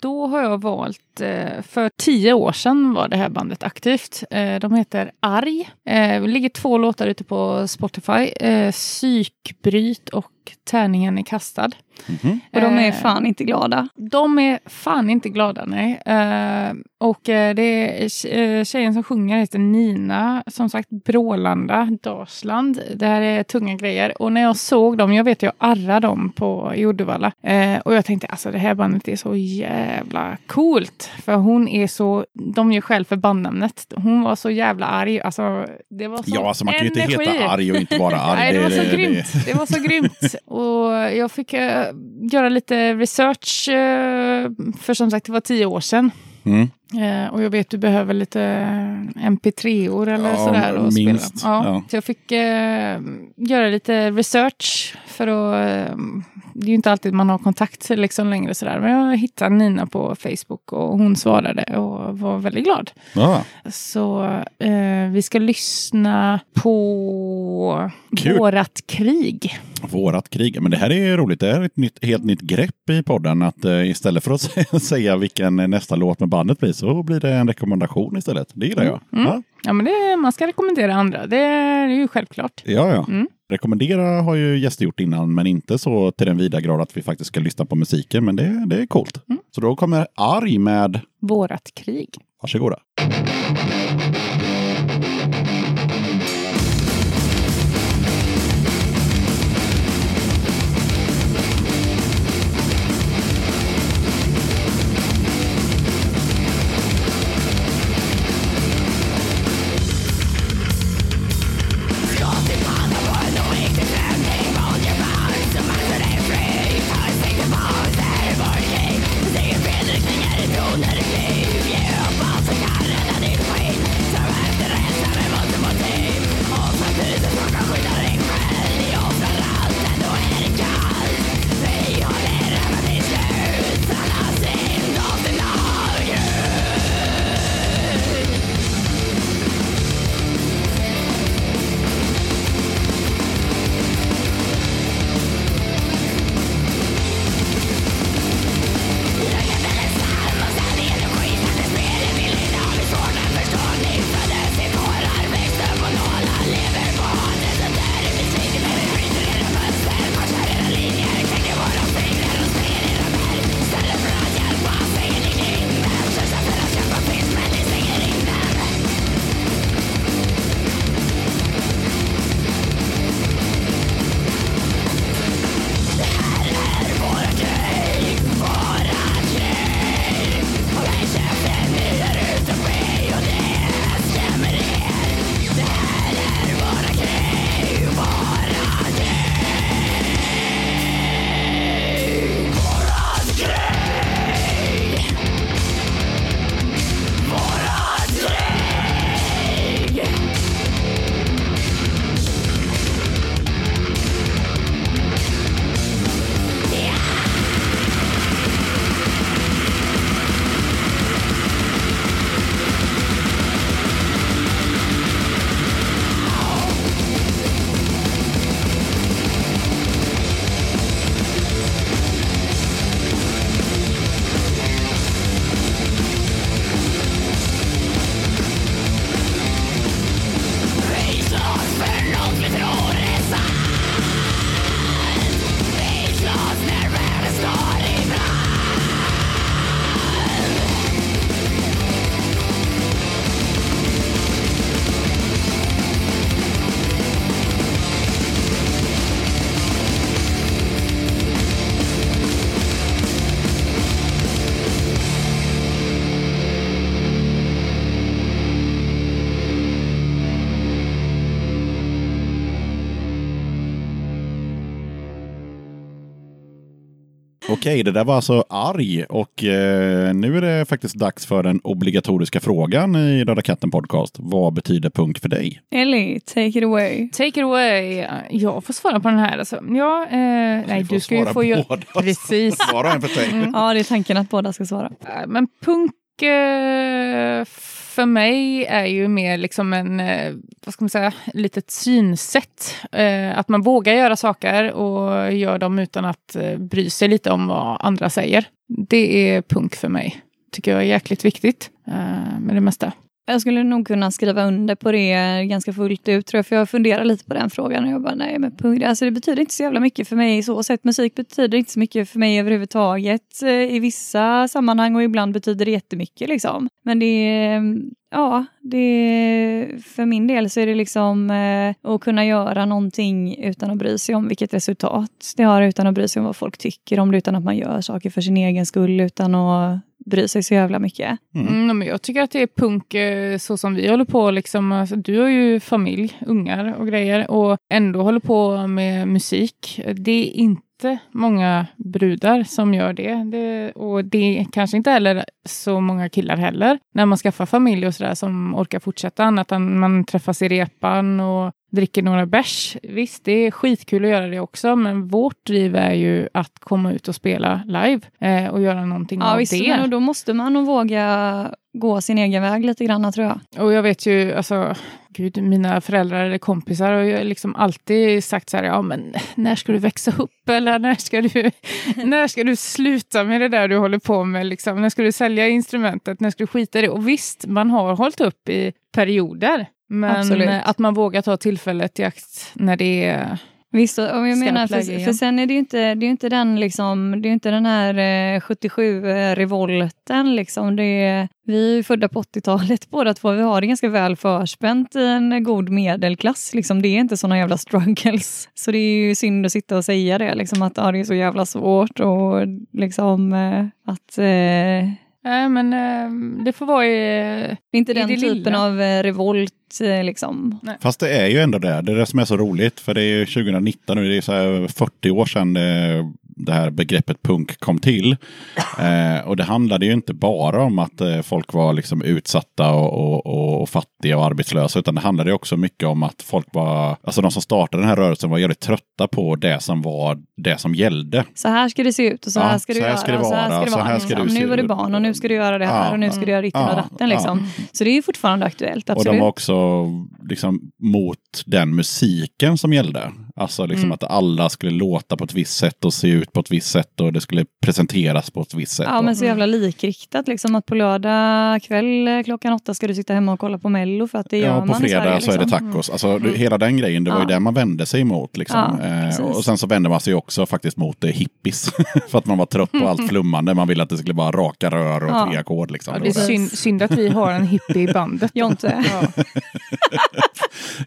då har jag valt, eh, för tio år sedan var det här bandet aktivt. Eh, de heter Arg. Eh, det ligger två låtar ute på Spotify. Eh, Psykbryt och Tärningen är kastad. Mhm. Och de är Eh, fan inte glada. De är fan inte glada, nej. Och eh, det är eh, tjejen som sjunger heter Nina, som sagt Brålanda, Dalsland. Det här är tunga grejer. Och när jag såg dem, jag vet jag arrade dem på i Uddevalla. Eh, och jag tänkte alltså det här bandet är så jävla coolt. För hon är så, de gör själv för bandnamnet. Hon var så jävla arg. Alltså det var så Ja, alltså man kan ju inte heta arg och inte vara arg. Nej, det var så det- grymt. Det var så grymt. Och jag fick eh, göra lite research, eh, för som sagt det var tio år sedan. Mm. Eh, och jag vet du behöver lite mp3-or eller Ja, sådär. Och minst. Spela. Ja. Ja. Så jag fick eh, göra lite research för att... Eh, det är ju inte alltid man har kontakt liksom längre sådär. Men jag hittade Nina på Facebook och hon svarade och var väldigt glad. Ja. Så eh, vi ska lyssna på Kul. Vårat krig. Vårat krig. Men det här är roligt. Det här är ett nytt, helt nytt grepp i podden. Att eh, istället för att säga- vilken nästa låt med bandet blir så blir det en rekommendation istället. Det gillar jag. Mm. Ja, Ja, men det, man ska rekommendera andra. Det är ju självklart. ja. ja. Mm. Rekommendera har ju gäster gjort innan, men inte så till den vida grad att vi faktiskt ska lyssna på musiken. Men det, det är coolt. Mm. Så då kommer Arg med Vårat krig. Varsågoda. Fredrik, Okej, det där var alltså arg och eh, nu är det faktiskt dags för den obligatoriska frågan i Röda katten podcast. Vad betyder punk för dig? Ellie, take it away. Take it away. Jag får svara på den här. Alltså. Ja, eh, nej, du ska ju svara få göra... båda. Precis. Var och en för sig. Ja, det är tanken att båda ska svara. Eh, Men punk eh, för mig är ju mer liksom en, eh, vad ska man säga, litet synsätt. Eh, att man vågar göra saker och gör dem utan att eh, bry sig lite om vad andra säger. Det är punk för mig. Tycker jag är jäkligt viktigt med det mesta. Jag skulle nog kunna skriva under på det ganska fullt ut tror jag, för jag funderar lite på den frågan och jag bara, nej men punkt. alltså det betyder inte så jävla mycket för mig i så sätt. Musik betyder inte så mycket för mig överhuvudtaget eh, i vissa sammanhang och ibland betyder det jättemycket liksom. Men det ja, det för min del så är det liksom eh, att kunna göra någonting utan att bry sig om vilket resultat det har, utan att bry sig om vad folk tycker om det, utan att man gör saker för sin egen skull, utan att bry sig så jävla mycket. Mm, men jag tycker att det är punk eh, så som vi håller på. Liksom. Alltså, du har ju familj, ungar och grejer och ändå håller på med musik. Det är inte många brudar som gör det. det. Och det kanske inte heller så många killar heller. När man skaffar familj och sådär som orkar fortsätta annat än man träffas i repan och dricker några bärs. Visst, det är skitkul att göra det också, men vårt driv är ju att komma ut och spela live eh, och göra någonting Ja, av visst, det. men då måste man nog våga gå sin egen väg lite grann tror jag. Och jag vet ju, alltså, gud, mina föräldrar eller kompisar har ju liksom alltid sagt så här, ja men när ska du växa upp eller när ska du, när ska du sluta med det där du håller på med, liksom? när ska du sälja instrumentet, när ska du skita i det? Och visst, man har hållit upp i perioder, men Absolut. att man vågar ta tillfället i akt när det är Visst, och jag menar, för, för sen är det ju inte, det är inte den liksom, det är inte den här eh, 77-revolten liksom. Det är, vi är ju födda på 80-talet båda två, vi har det ganska väl förspänt i en god medelklass. Liksom. Det är inte såna jävla struggles. Så det är ju synd att sitta och säga det, liksom, att ja, det är så jävla svårt och liksom eh, att eh, Nej, men eh, det får vara i... inte I den det typen lilla. av eh, revolt eh, liksom. Fast det är ju ändå det. Det är det som är så roligt. För det är ju 2019 nu. Det är så här 40 år sedan det här begreppet punk kom till. Eh, och det handlade ju inte bara om att eh, folk var liksom utsatta och, och, och fattiga och arbetslösa. Utan det handlade också mycket om att folk var, alltså de som startade den här rörelsen var jävligt trötta på det som var det som gällde. Så här ska det se ut och så Ja, här ska du så här göra. ska det och så här vara, ska det så vara. här ska liksom. du se Nu var ut. barn och nu ska du göra det här Ja. och nu ska du göra ditten och Ja, datten. Liksom. Mm. Så det är ju fortfarande aktuellt, Och absolut. de var också liksom mot den musiken som gällde. Alltså liksom Mm. att alla skulle låta på ett visst sätt och se ut på ett visst sätt och det skulle presenteras på ett visst sätt. Ja, men så jävla likriktat liksom att på lördag kväll eh, klockan åtta ska du sitta hemma och kolla på Mello för att det gör Ja, man på i fredag Sverige, så är det liksom. tacos. Alltså, det- Hela den grejen, det var ju Ja. det man vände sig emot. Liksom. Ja, eh, och sen så vände man sig också faktiskt mot eh, hippies. för att man var trött på allt flummande. Man ville att det skulle vara raka rör och Ja. tre ackord. Liksom. Ja, Det är synd, synd att vi har en hippie i bandet. Jonte.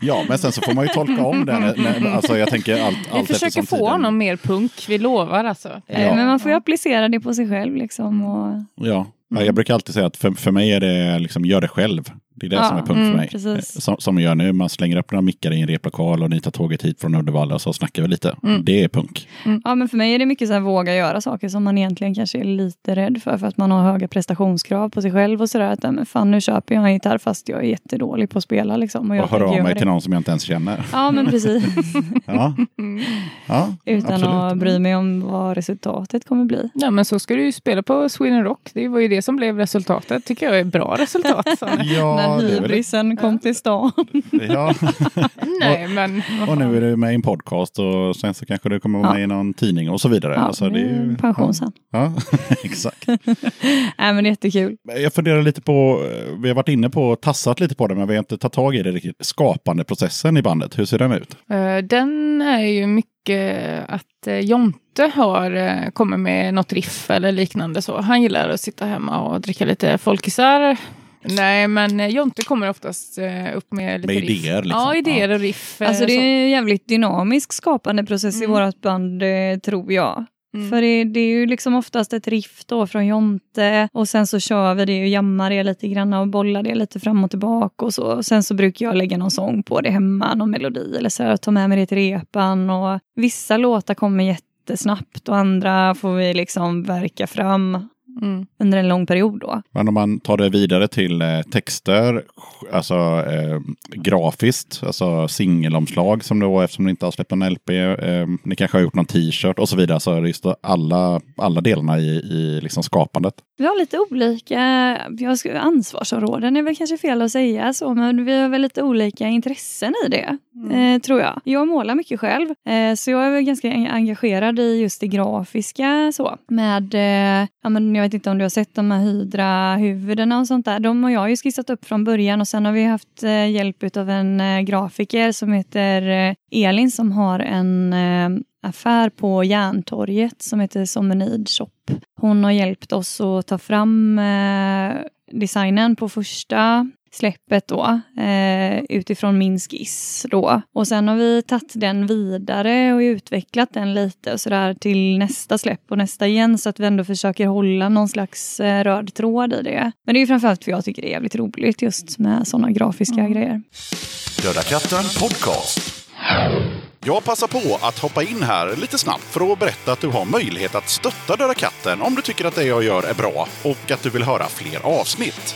Ja. men sen så får man ju tolka om när, alltså, jag tänker allt, Vi allt försöker eftersom få tiden- honom mer punk, vi lovar alltså. Ja. Men man får ju applicera det på sig själv. Liksom, och... Ja. Ja, jag brukar alltid säga att för, för mig är det liksom, gör det själv. Det är det Ja, som är punkt mm, för mig. precis. Eh, Som, som vi gör nu, man slänger upp några mickar i en replokal och ni tar tåget hit från Uddevalla och så snackar vi lite. Mm. Det är punk. Ja, men för mig är det mycket så här, våga göra saker som man egentligen kanske är lite rädd för, för att man har höga prestationskrav på sig själv och sådär. Att, "Nej, men fan, nu köper jag en gitarr fast jag är jättedålig på att spela. Liksom, och jag Och hör av mig det. till någon som jag inte ens känner. Ja, men precis. Ja, ja Utan absolut. att bry mig om vad resultatet kommer bli. Ja, men så ska du ju spela på Sweden Rock. Det var ju det som blev resultatet. tycker jag är bra resultat. Ja, När det är väl, hybrisen kom till stan. ja. Nej, men... Och nu är du med i en podcast och sen så kanske du kommer vara Ja. med i någon tidning och så vidare. Ja, alltså, det är ju, pension sen. Ja, exakt. Nej, men det jättekul. Jag funderar lite på, eh, vi har varit inne på, tassat lite på det, men vi har inte tagit tag i det riktigt. Skapandeprocessen i bandet, hur ser den ut? Eh, Den är ju mycket att eh, Jonte har eh, kommit med något riff eller liknande så. Han gillar att sitta hemma och dricka lite folkisar. Nej, men Jonte kommer oftast eh, upp med lite Med riff. idéer, liksom. Ja, idéer och riff. eh, Alltså det är en jävligt dynamisk skapande process i Mm. vårt band, tror jag. Mm. För det, det är ju liksom oftast ett riff då från Jonte och sen så kör vi det och jammar det lite grann och bollar det lite fram och tillbaka och så. Och sen så brukar jag lägga någon sång på det hemma, någon melodi eller så här, ta med mig det till repan och vissa låtar kommer jättesnabbt och andra får vi liksom verka fram. Mm. under en lång period då. Men om man tar det vidare till eh, texter, alltså eh, grafiskt, alltså singelomslag som då eftersom ni inte har släppt en LP, eh, ni kanske har gjort någon t-shirt och så vidare. Så är det just alla, alla delarna i, i liksom skapandet. Vi har lite olika jag ska, ansvarsområden, är väl kanske fel att säga så, men vi har väl lite olika intressen i det, eh, tror jag. Jag målar mycket själv, eh, så jag är väl ganska en- engagerad i just det grafiska så. Med, eh, ja, men jag vet inte om du har sett de här Hydra-huvudena och sånt där. De har jag ju skissat upp från början och sen har vi haft eh, hjälp av en eh, grafiker som heter eh, Elin som har en affär på Järntorget som heter Sommenid Shop. Hon har hjälpt oss att ta fram designen på första släppet då, eh, utifrån min skiss då. Och sen har vi tagit den vidare och utvecklat den lite och sådär till nästa släpp och nästa igen så att vi ändå försöker hålla någon slags eh, röd tråd i det. Men det är ju framförallt för jag tycker det är jävligt roligt just med sådana grafiska grejer. Döda katten podcast. Jag passar på att hoppa in här lite snabbt för att berätta att du har möjlighet att stötta Döda katten om du tycker att det jag gör är bra och att du vill höra fler avsnitt.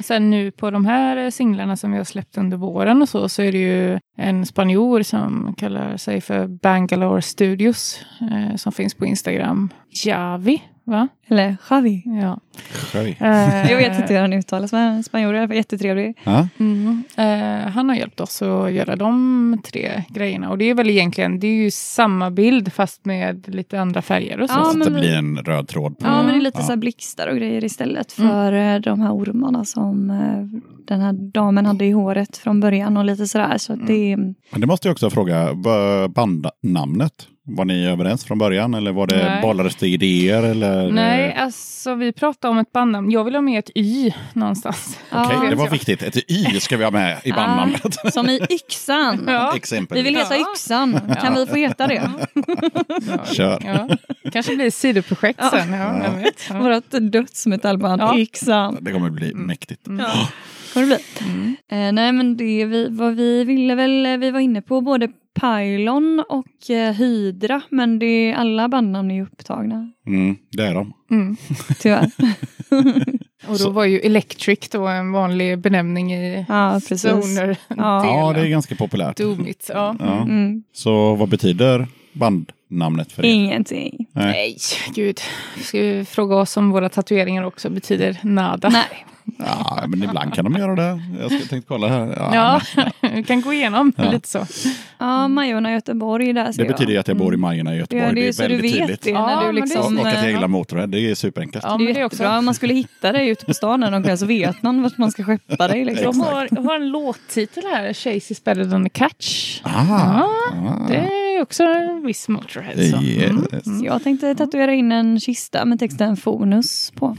Sen nu på de här eh, singlarna som vi har släppt under våren och så, så är det ju en spanjor som kallar sig för Bangalore Studios, eh, som finns på Instagram. Javi, va? Eller Javi. Ja. Skoj. Eh, Jag vet inte hur han uttalas, men spanjor är jättetrevlig. Ja. Mm. Eh, han har hjälpt oss att göra de tre grejerna. Och det är väl egentligen, det är ju samma bild fast med lite andra färger och så. Ja, Så att det blir en röd tråd på. Ja, men det är lite Ja. så här blixtar och grejer istället för eh, de här ormarna som den här damen hade i håret från början och lite sådär. Så att det Men det måste jag också fråga, vad- bandnamnet? Var ni överens från början eller var det Nej. bollades det idéer? Eller? Nej, alltså vi pratade om ett bandnamn. Jag vill ha med ett Y någonstans. Okej, Ja. det var viktigt. Ett Y ska vi ha med i bandnamnet. som i yxan. Ja. Exempel. Vi vill heta Ja. Yxan. Kan vi få heta det? Ja. Kör. Ja. Kanske blir ett sidoprojekt sen. Ja, vet. Ja. Vårt dödsmetallband Ja. Yxan. Det kommer bli mäktigt. Ja. Kommer det bli. Eh, nej men det vi, vad vi ville väl, eh, vi var inne på både Pylon och eh, Hydra men det, alla bandnamn är ju upptagna. Mm, det är de. Mm. Tyvärr. Och då var ju Electric då en vanlig benämning i ja. Stoner. Ja. Ja, det är ganska populärt. Doomit. Ja. Ja. Mm. Så vad betyder bandnamnet för er? Ingenting. Nej. Nej, gud. Ska vi fråga oss om våra tatueringar också betyder nada? Nej. Ja, men ibland kan de göra det. Jag ska tänkte kolla här. Ja, Ja, men vi kan gå igenom Ja. lite så. Ja, Majorna Göteborg där ser Det betyder ju jag. att jag bor i Majorna i Göteborg. Ja, det är det är så du väldigt vet tydligt. det när du men det är liksom... Och att jag gillar motorhead, det är superenkelt. Ja, det är men det är också jättebra. Om man skulle hitta dig ute på stan någon kväll så vet man vart man ska skeppa dig. Liksom. De har, har en låttitel här, Chase is better than a catch. Ah, ah. Det är också en viss Motorhead. Så. Yes. Mm. Jag tänkte tatuera in en kista med texten Fonus på.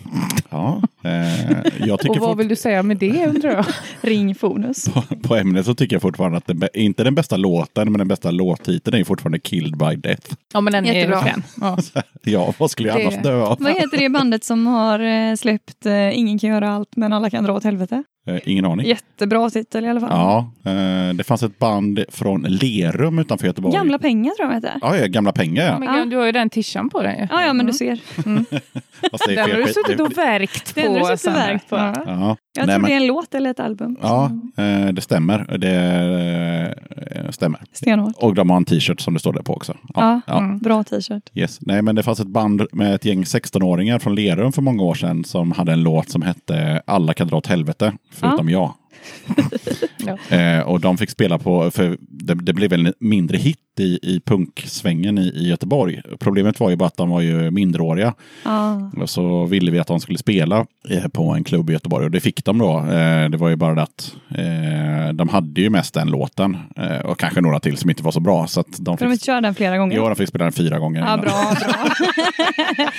Ja, eh, jag tycker Och vad vill du säga med det undrar jag? Ring Fonus. på, på ämnet så tycker jag fortfarande att den, inte den bästa låten, men den bästa låttiteln är ju fortfarande Killed by Death. Ja men den Jättebra. är frän. Ja. Ja, vad skulle jag Det- annars dö av? Vad heter det bandet som har eh, släppt eh, Ingen kan göra allt men alla kan dra åt helvete? Eh, ingen aning. Jättebra titel i alla fall. Ja, eh, det fanns ett band från Lerum utanför Göteborg. Gamla pengar tror jag heter. Ja, ja, gamla pengar ja. Men gud, du har ju den tishan på dig. Ja, ja men du ser. Är Den har du suttit och värkt på. Den har du suttit och värkt på. Ja. Ja, Jag Nej, tror men- det är en låt eller ett album. Ja, eh, det stämmer. Det eh, stämmer. Stenhårt. Och de har en t-shirt som det står där på också. Ja, ja. Mm. bra t-shirt. Yes. Nej, men det fanns ett band med ett gäng 16-åringar från Lerum för många år sedan som hade en låt som hette Alla kan dra åt helvete, förutom jag. Ja. Eh, och de fick spela på, för det, det blev väl en mindre hit i, i punksvängen i, i Göteborg. Problemet var ju bara att de var ju minderåriga. Ja. Och så ville vi att de skulle spela eh, på en klubb i Göteborg och det fick de då. Eh, det var ju bara det att eh, de hade ju mest den låten eh, och kanske några till som inte var så bra. Så att de Får de fick, köra den flera gånger? ja, de fick spela den fyra gånger. Ja, innan. bra, bra.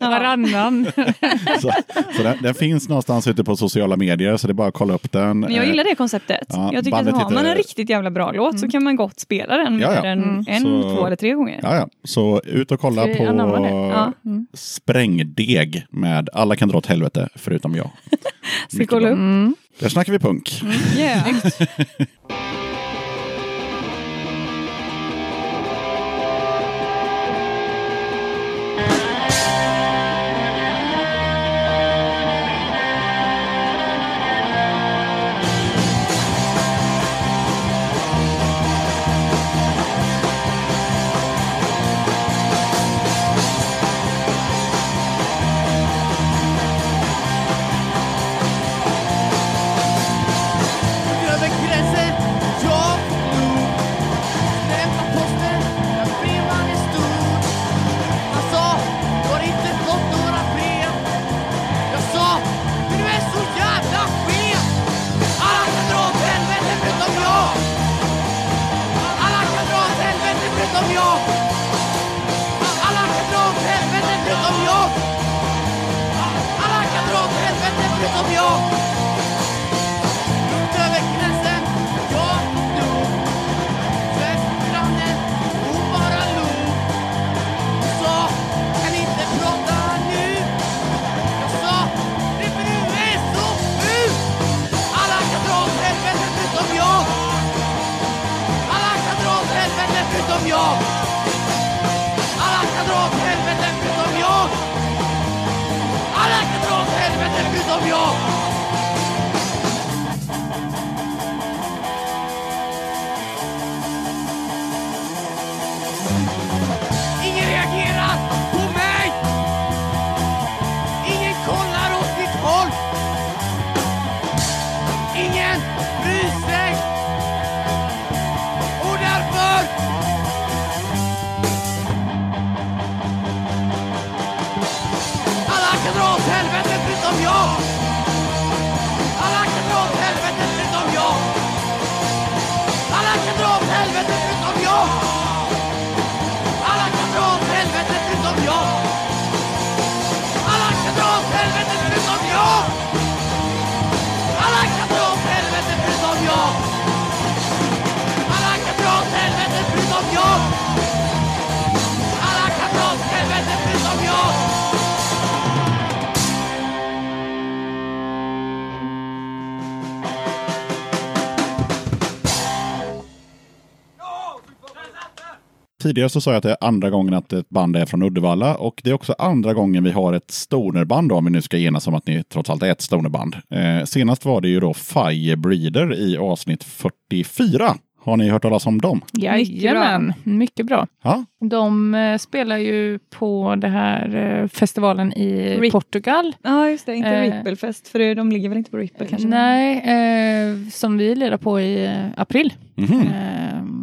Varannan. Så, så den, den finns någonstans ute på sociala medier så det är bara att kolla upp den. Men jag Eh, gillar det konceptet. Ja, jag tycker att bandet har man en riktigt jävla bra låt så kan man gott spela den Ja, ja. mer än Mm. en, Så- två eller tre gånger. Ja, ja. Så ut och kolla på Ja. Sprängdeg med Alla kan dra åt helvete förutom jag. Ska kolla upp? Mm. Där snackar vi punk. Yeah. Tidigare så sa jag att det är andra gången att ett band är från Uddevalla och det är också andra gången vi har ett stonerband då, om vi nu ska enas om att ni trots allt är ett stonerband. Eh, senast var det ju då Firebreeder i avsnitt 44. Har ni hört talas om dem? Jajamän, mycket bra. Ja, De eh, spelar ju på den här eh, festivalen i Rip- Portugal. Ja, just det. Inte Eh. Ripplefest, för de ligger väl inte på Ripple kanske? Nej, eh, som vi lirar på i eh, april. Mhm.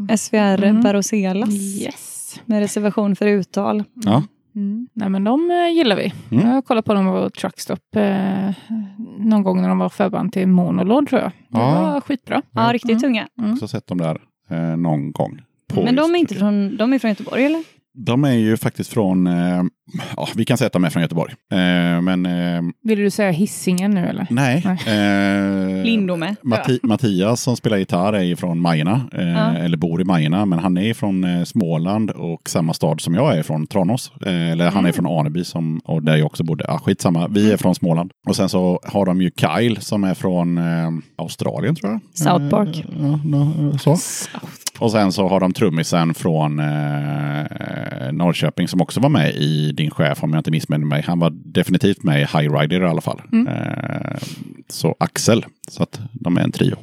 Eh, SVR Mm. Baroselas. yes. Med reservation för uttal. ja. Mm. Nej men de eh, gillar vi. Mm. Jag har kollat på dem på Truckstop eh, någon gång när de var förband till Monolod tror jag. Det Ja. var skitbra. Ja, riktigt Mm. tunga. också sett dem där eh, någon gång. på Men de är inte Turkiet. från, de är från Göteborg eller? De är ju faktiskt från, eh, ja vi kan säga att de är från Göteborg. Eh, men eh, Vill du säga hissingen nu eller? nej. Eh, Lindome. Matti- Mattias som spelar gitarr är ju från Majorna, eh, Ja. eller bor i Majorna, men han är från eh, Småland och samma stad som jag är från, Tranås. Eh, eller han är från Aneby som, och där jag också bodde. Ah, skitsamma, vi är från Småland. Och sen så har de ju Kyle som är från eh, Australien tror jag. South Park. Eh, ja, nå- så. Och sen så har de trummisen från eh, Norrköping som också var med i Din chef om jag inte missminner mig. Han var definitivt med i High Rider i alla fall. Eh, så Axel, så att de är en trio.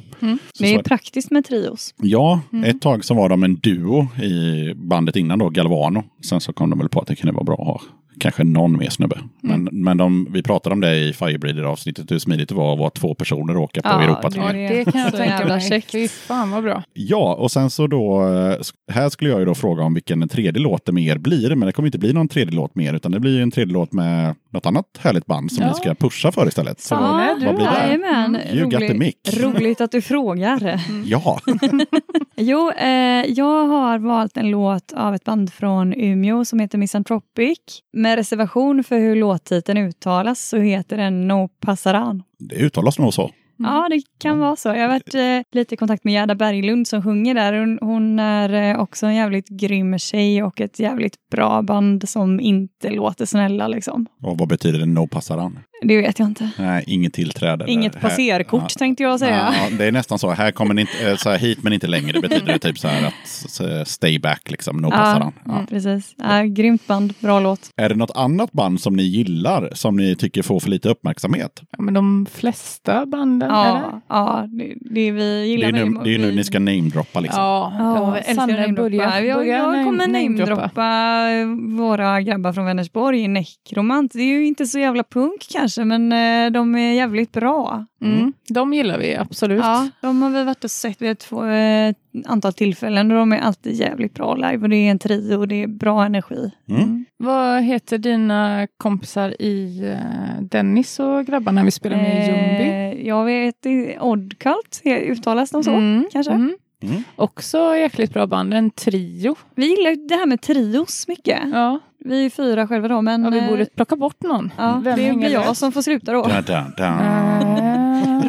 Så Det är praktiskt med trios. Ja, ett tag så var de en duo i bandet innan då, Galvano. Sen så kom de väl på att det kunde vara bra att ha kanske någon mer snubbe. Men, men de, vi pratade om det i Firebreeder-avsnittet, hur smidigt det var att vara två personer och åka på Ja, Europaturné. det- Det kan jag Så tänka mig. Fy fan vad bra. Ja, och sen så då, eh, här skulle jag ju då fråga om vilken tredje låten med er blir, men det kommer inte bli någon tredje låt mer, utan det blir ju en tredje låt med något annat härligt band som Ja. ni ska pusha för istället. Så, Ja, du vad blir det? Jajamän. You got the mic. roligt att du frågar. Ja, Jo, eh, jag har valt en låt av ett band från Umeå som heter Misanthropic. Med reservation för hur låttiteln uttalas så heter den No Passaran. det uttalas nog så. Ja, det kan vara så. Jag har varit eh, lite i kontakt med Gerda Berglund som sjunger där. Hon, hon är eh, också en jävligt grym tjej och ett jävligt bra band som inte låter snälla liksom. Och vad betyder det no passaran? Det vet jag inte. Nej, inget tillträde. Inget Här- passerkort Ja. tänkte jag säga. Ja, det är nästan så. Här kommer ni inte, eh, så här, hit men inte längre. Det betyder typ så här att s- stay back, liksom. No passaran. Ja. mm, precis. Ja, grymt band, bra låt. Är det något annat band som ni gillar som ni tycker får för lite uppmärksamhet? Ja, men de flesta banden, eller? Ja, ja det, det vi Det gillar är, nu, det är nu vi- ni ska namedroppa liksom. Ja, Ja, ja, jag älskar Sanne, att namedroppa. börja- Jag, jag name- kommer namedroppa. namedroppa våra grabbar från Vänersborg, Necromant. Det är ju inte så jävla punk kanske, men eh, de är jävligt bra. Mm. De gillar vi absolut. Ja, de har vi varit och sett vid ett två, eh, antal tillfällen och de är alltid jävligt bra live och det är en trio och det är bra energi. Mm. Vad heter dina kompisar i eh, Dennis och grabbarna vi spelar med i Ljungby? Eh, jag vet inte, Oddcult, uttalas de så Mm, kanske? mm. Mm. Också jäkligt bra band, en trio. Vi gillar ju det här med trios mycket. Ja, Vi är fyra själva då, men ja vi eh, borde plocka bort någon. ja, Vem det blir jag som får sluta då. Da, da, da.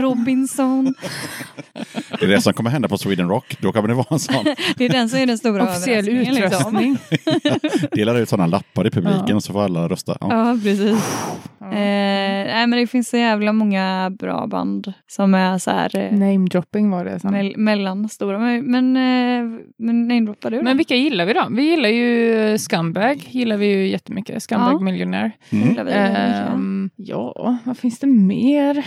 Eh, Robinson. Det är det som kommer hända på Sweden Rock. Då kommer det vara en sån. Det är den som är den stora Officiell överraskningen. Liksom. utröstning. Delar ut sådana lappar i publiken Ja. och så får alla rösta. Ja. Ja, precis. Eh, nej, men det finns så jävla många bra band som är så här eh, Namedropping var det. Mell- mellanstora. Men, men, eh, men namedroppar du då? Men vilka gillar vi då? Vi gillar ju Scumbag, gillar vi ju jättemycket. Scumbag Ja. Millionaire. Mm. Gillar vi mycket. Ehm, ja, vad finns det mer?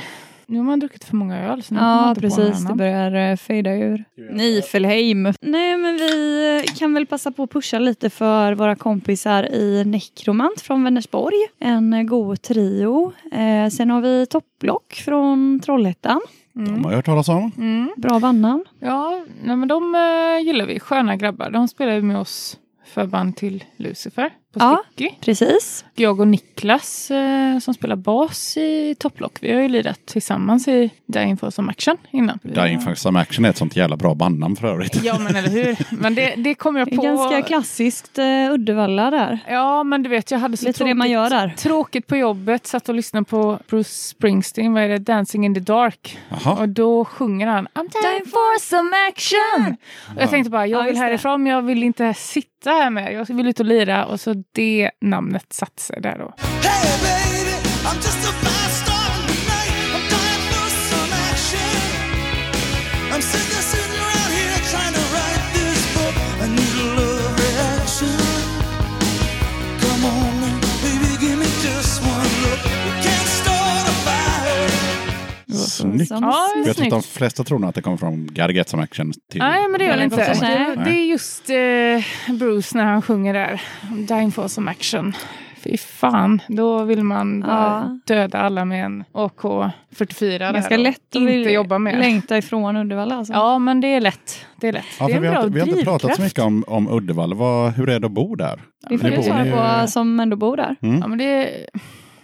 Nu har man druckit för många öl. Så nu Ja, precis. Det börjar uh, fejda ur. Nifelheim. Nej, men vi eh, kan väl passa på att pusha lite för våra kompisar i Necromant från Vänersborg. En eh, god trio. Eh, sen har vi Topplock från Trollhättan. De har jag hört talas om. Mm. Bra bandnamn. Ja, nej, men de eh, gillar vi. Sköna grabbar. De spelar med oss förband till Lucifer på Ja. Sticky. Precis. Jag och Niklas eh, som spelar bas i Topplock. Vi har ju lirat tillsammans i Dying for some action innan. Dying for some action är ett sånt jävla bra bandnamn för övrigt. Ja, men eller hur. Men det, det kom jag Det är på. ganska klassiskt uh, Uddevalla där. Ja, men du vet, jag hade så Lite tråkigt, det man gör där. tråkigt på jobbet. Satt och lyssnade på Bruce Springsteen, vad är det? Dancing in the dark. Jaha. Och då sjunger han I'm time for some action. Och jag tänkte bara, jag Ja, vill härifrån men jag vill inte sitta här med. Jag vill ut och lira. Och så det namnet satte sig där då. Hey baby, Snyggt. Som Ja, Jag tror att de flesta tror nog att det kommer från Gotta Get Some Action. Till Nej, men det inte. kanske Det, inte. det är just eh, Bruce när han sjunger där. Dying for some action. Fy fan, då vill man Ja. döda alla med en AK44. där Ganska lätt att Inte jobba med. längta ifrån Uddevalla. Alltså. Ja, men det är lätt. Det är lätt. Ja, det är vi, en har bra inte, vi har inte pratat så mycket om, om Uddevalla. Vad, hur är det att bo där? det får du bor svara på som ändå bor där. Ja, men det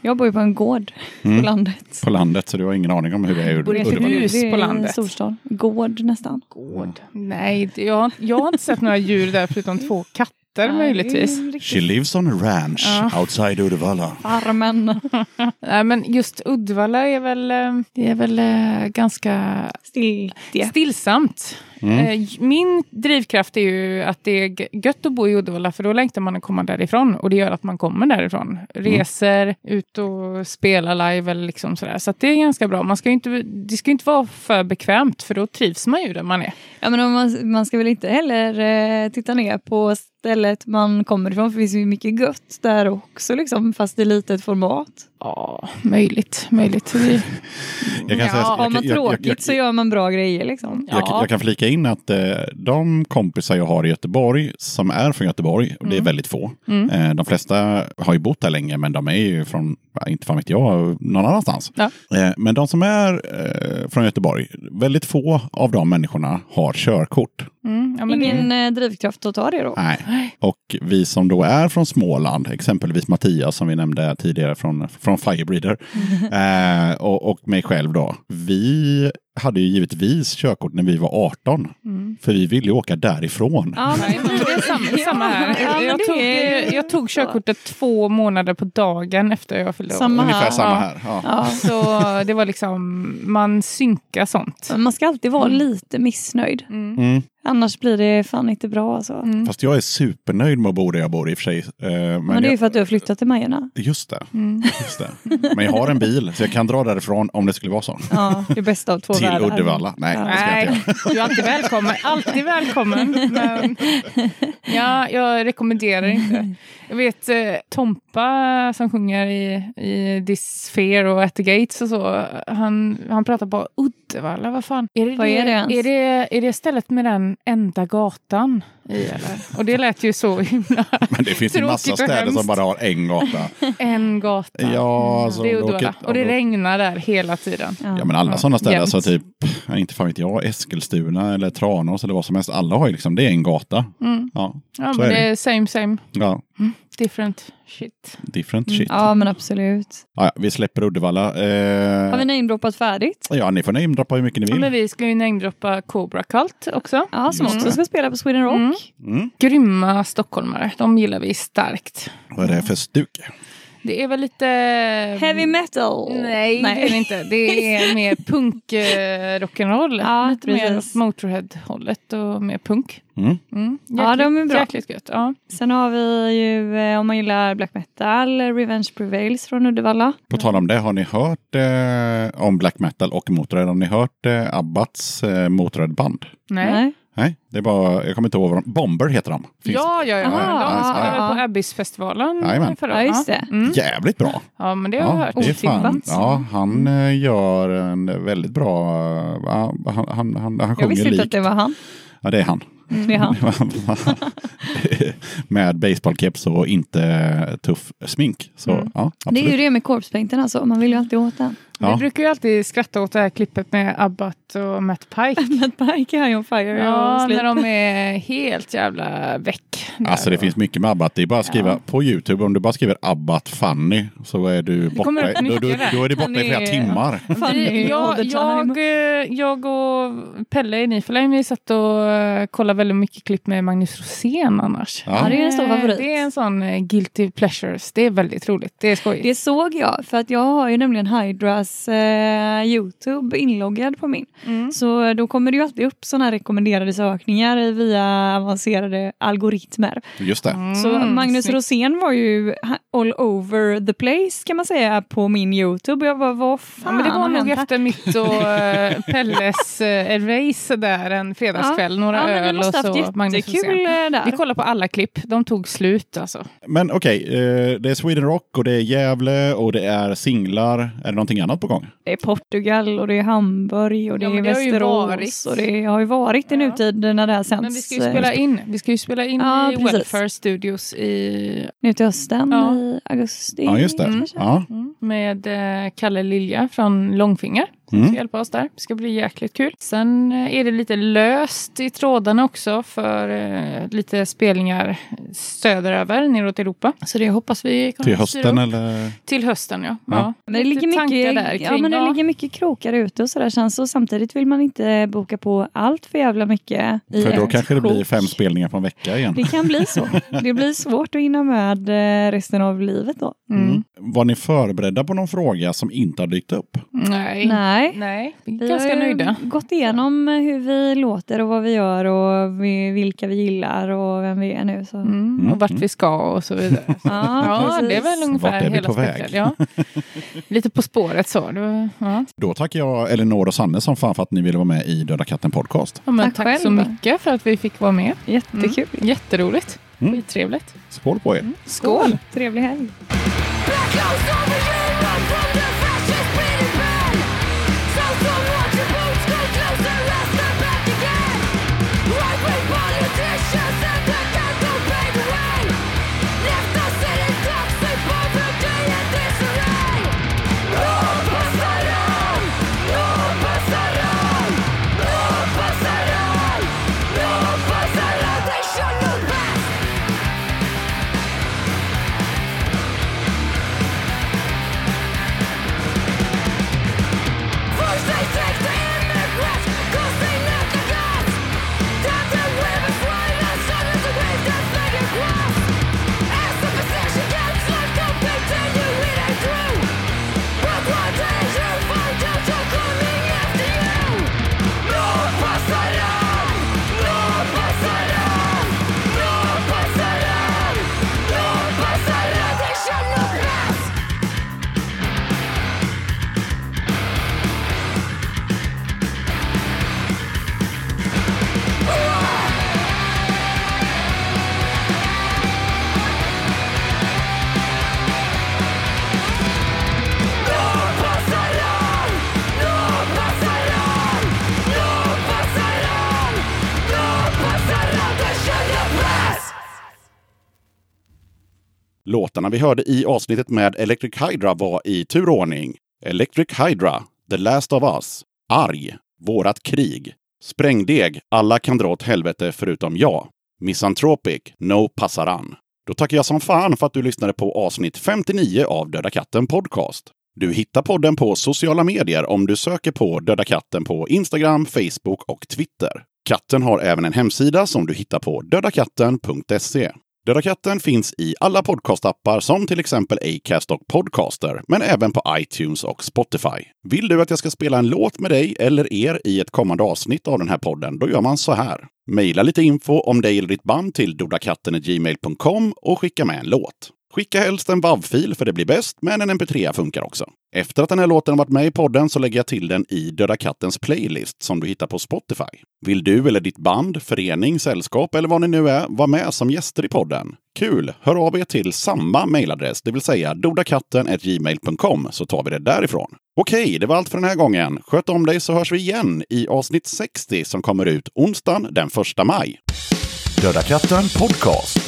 Jag bor ju på en gård Mm. på landet. På landet, så du har ingen aning om hur det är Bor i ett hus på en landet. storstad. Gård nästan. gård. Nej, jag, har- jag har inte sett några djur där förutom två katter katter möjligtvis. She lives on a ranch Ja. outside Uddevalla. Farmen. Nej, men just Uddevalla är väl, eh, det är väl eh, ganska Stiltje. stillsamt. Mm. Eh, Min drivkraft är ju att det är gött att bo i Uddevalla för då längtar man att komma därifrån och det gör att man kommer därifrån. Reser, ut och spelar live eller liksom sådär. Så att det är ganska bra. Man ska ju inte, det ska ju inte vara för bekvämt för då trivs man ju där man är. Ja, men man, man ska väl inte heller eh, titta ner på stället man kommer ifrån för det finns ju mycket gött där också liksom fast i litet format. Ja, möjligt. möjligt. Jag kan Ja, säga, jag, Har man jag, jag, tråkigt jag, så gör man bra grejer liksom. jag, kan- jag kan flika in att eh, de kompisar jag har i Göteborg som är från Göteborg, och det är väldigt få. Eh, de flesta har ju bott där länge men de är ju från, ja, inte fan vet jag, någon annanstans. Ja. Eh, men de som är eh, från Göteborg, väldigt få av de människorna har körkort. mm, ja, men det- Ingen eh, drivkraft att ta det då. Nej. Och vi som då är från Småland, exempelvis Mattias som vi nämnde tidigare från, från Firebreeder eh, och, och mig själv då. Vi hade ju givetvis körkort när vi var 18. För vi ville ju åka därifrån. Ja, Nej, men det är samma, samma här. Ja, men jag, tog, är- jag tog körkortet två månader på dagen efter jag fyllde år. Samma Ungefär här. samma Ja. här. Ja. Ja. Så det var liksom, man synkar sånt. Man ska alltid vara lite missnöjd. Mm. Annars blir det fan inte bra alltså. Mm. Fast jag är supernöjd med att bo där jag bor i och för sig. Eh, men Men det är ju för att du har flyttat till Majorna. just, det, just det. Men jag har en bil så jag kan dra därifrån om det skulle vara så. Ja, det bästa av två Till världar. Uddevalla. Nej, jag Nej, du är alltid välkommen. Alltid välkommen. Men, ja, jag rekommenderar inte. Jag vet eh, Tompa som sjunger i, i This Sphere och At the Gates och så. Han, han pratar på Uddevalla. Vad fan? Är det Vad är det ens? Är det, är det stället med den enda gatan i eller? Och det lät ju så himla... Men det finns ju massa städer som bara har en gata. En gata. Ja, alltså, det är Uddevalla. åker- och det regnar där hela tiden. Ja men alla sådana städer, Jämt. så typ, ja, inte fan vet jag, Eskilstuna eller Tranås eller vad som helst. Alla har ju liksom, det är en gata. Mm. Ja, Ja, så men är det det. är same same. Ja, Different shit. different shit. Ja. Ja, men absolut. Ja, vi släpper Uddevalla. Eh, Har vi namedroppat färdigt? Ja, ni får namedroppa hur mycket ni Ja, vill. men vi ska ju namedroppa Cobra Cult också. Ja, som Just också det. ska spela på Sweden Rock. Mm. Mm. Grymma stockholmare. De gillar vi starkt. Vad är det för stuk? Det är väl lite... Heavy metal? Nej, det är det inte. Det är mer punk eh, rock'n'roll. Ja, lite mer precis. Motorhead-hållet och mer punk. Mm. Mm. Ja, de är bra. Jäkligt gött. Ja. Sen har vi ju, eh, om man gillar black metal, Revenge Prevails från Uddevalla. På tal om det, har ni hört eh, om black metal och Motörhead? Har ni hört eh, Abbats eh, Motörhead-band? Nej. Nej, det är bara, jag kommer inte ihåg vad de, Bomber heter de. Finns- Ja, ja, ja. Aha, de spelade ja, på. Abyss-festivalen Jajamän. förra Ja. Mm. Jävligt bra. Ja, men det har jag Ja, hört. det är fan, ja, han eh, gör en väldigt bra... han, han, han, han Jag sjunger visste inte likt. att det var han. Ja, det är han. Det är han. Med baseballkeps och inte tuff smink. Så Mm. ja, Det är ju det med korpspainten alltså, man vill ju alltid åt den. Vi Ja. brukar ju alltid skratta åt det här klippet med Abbat och Matt Pike. Matt Pike är on fire. Ja, och när de är helt jävla väck. Alltså det finns mycket med Abbat. Det är bara att skriva Ja. på Youtube. Om du bara skriver Abbat Funny så är du borta. Då, då, då är du borta Han i flera timmar. Jag, jag, eh, jag och Pelle i Niflheim, vi satt och eh, kollade väldigt mycket klipp med Magnus Rosén annars. Ja. Ja, det är en stor Eh, favorit. Det är en sån guilty pleasures. Det är väldigt roligt. Det är skojigt. Det såg jag, för att jag har ju nämligen Hydras eh, Youtube inloggad på min. Mm. Så då kommer det ju alltid upp sådana här rekommenderade sökningar via avancerade algoritmer. Just det. Mm, Så Magnus snyggt. Rosén var ju all over the place kan man säga på min Youtube. Jag var vad Ja, fan men det var nog hänt här? efter mitt och eh, Pelles eh, race där en fredagskväll. Några ja, men vi öl och så Magnus Rosén. eh, där. Vi kollade på alla klipp. De tog slut alltså. Men okej, eh, det är Sweden Rock och det är Gävle och det är singlar. Är det någonting annat på gång? Det är Portugal och det är Hamburg och det Ja, är det Västerås och det har ju varit i Ja. nutid när det här sänds. Men vi ska ju spela in, vi ska ju spela in Ja, i precis. Welfare Studios i, Nu till hösten Ja. i augusti. Ja, just det. kanske. Ja. med eh, Kalle Lilja från Långfinger Mm. ska hjälpa oss där. Det ska bli jäkligt kul. Sen eh, är det lite löst i trådarna också för eh, lite spelningar söderöver, neråt Europa. Så det hoppas vi kommer Till hösten eller? Till hösten, ja. Ja. ja. Men det ligger mycket, där ja, kring- men det ja. ligger mycket krokar ute och sådär känns så. Samtidigt vill man inte boka på allt för jävla mycket. I För då kanske det blir fem spelningar på en vecka igen. Det kan bli så. Det blir svårt att hinna med eh, resten av livet då. Mm. Var ni förberedda på någon fråga som inte har dykt upp? Nej. Nej. Nej, vi är ganska har nöjda. gått igenom hur vi låter och vad vi gör och vi- vilka vi gillar och vem vi är nu. Så. Mm. Och vart vi ska och så vidare. Ja, Ja, det är väl ungefär Vart är vi hela på väg? spektrat. Ja. Lite På spåret så. Var, ja. Då tackar jag Elinor och Sanne som fan för att ni ville vara med i Döda katten podcast. Ja, men Tack tack så mycket för att vi fick vara med. Jättekul. Mm. Jätteroligt. Mm. Skittrevligt. Skål på er! Skål! Trevlig helg. Låtarna vi hörde i avsnittet med Electric Hydra var i turordning Electric Hydra, The Last of Us, Arg, Vårat krig, Sprängdeg, Alla kan dra åt helvete förutom jag, Misanthropic, No Passaran. Då tackar jag som fan för att du lyssnade på avsnitt 59 av Döda katten Podcast. Du hittar podden på sociala medier om du söker på Döda katten på Instagram, Facebook och Twitter. Katten har även en hemsida som du hittar på dödakatten.se. Döda katten finns i alla podcastappar som till exempel Acast och Podcaster, men även på iTunes och Spotify. Vill du att jag ska spela en låt med dig eller er i ett kommande avsnitt av den här podden, då gör man så här. Maila lite info om dig eller ditt band till dodakatten.gmail.com och skicka med en låt. Skicka helst en WAV-fil för det blir bäst, men en mp3 funkar också. Efter att den här låten har varit med i podden så lägger jag till den i Döda Kattens playlist som du hittar på Spotify. Vill du eller ditt band, förening, sällskap eller vad ni nu är vara med som gäster i podden? Kul! Hör av er till samma mejladress, det vill säga dodakatten.gmail.com så tar vi det därifrån. Okej, det var allt för den här gången. Sköt om dig så hörs vi igen i avsnitt 60 som kommer ut onsdagen den 1 maj. Döda katten podcast.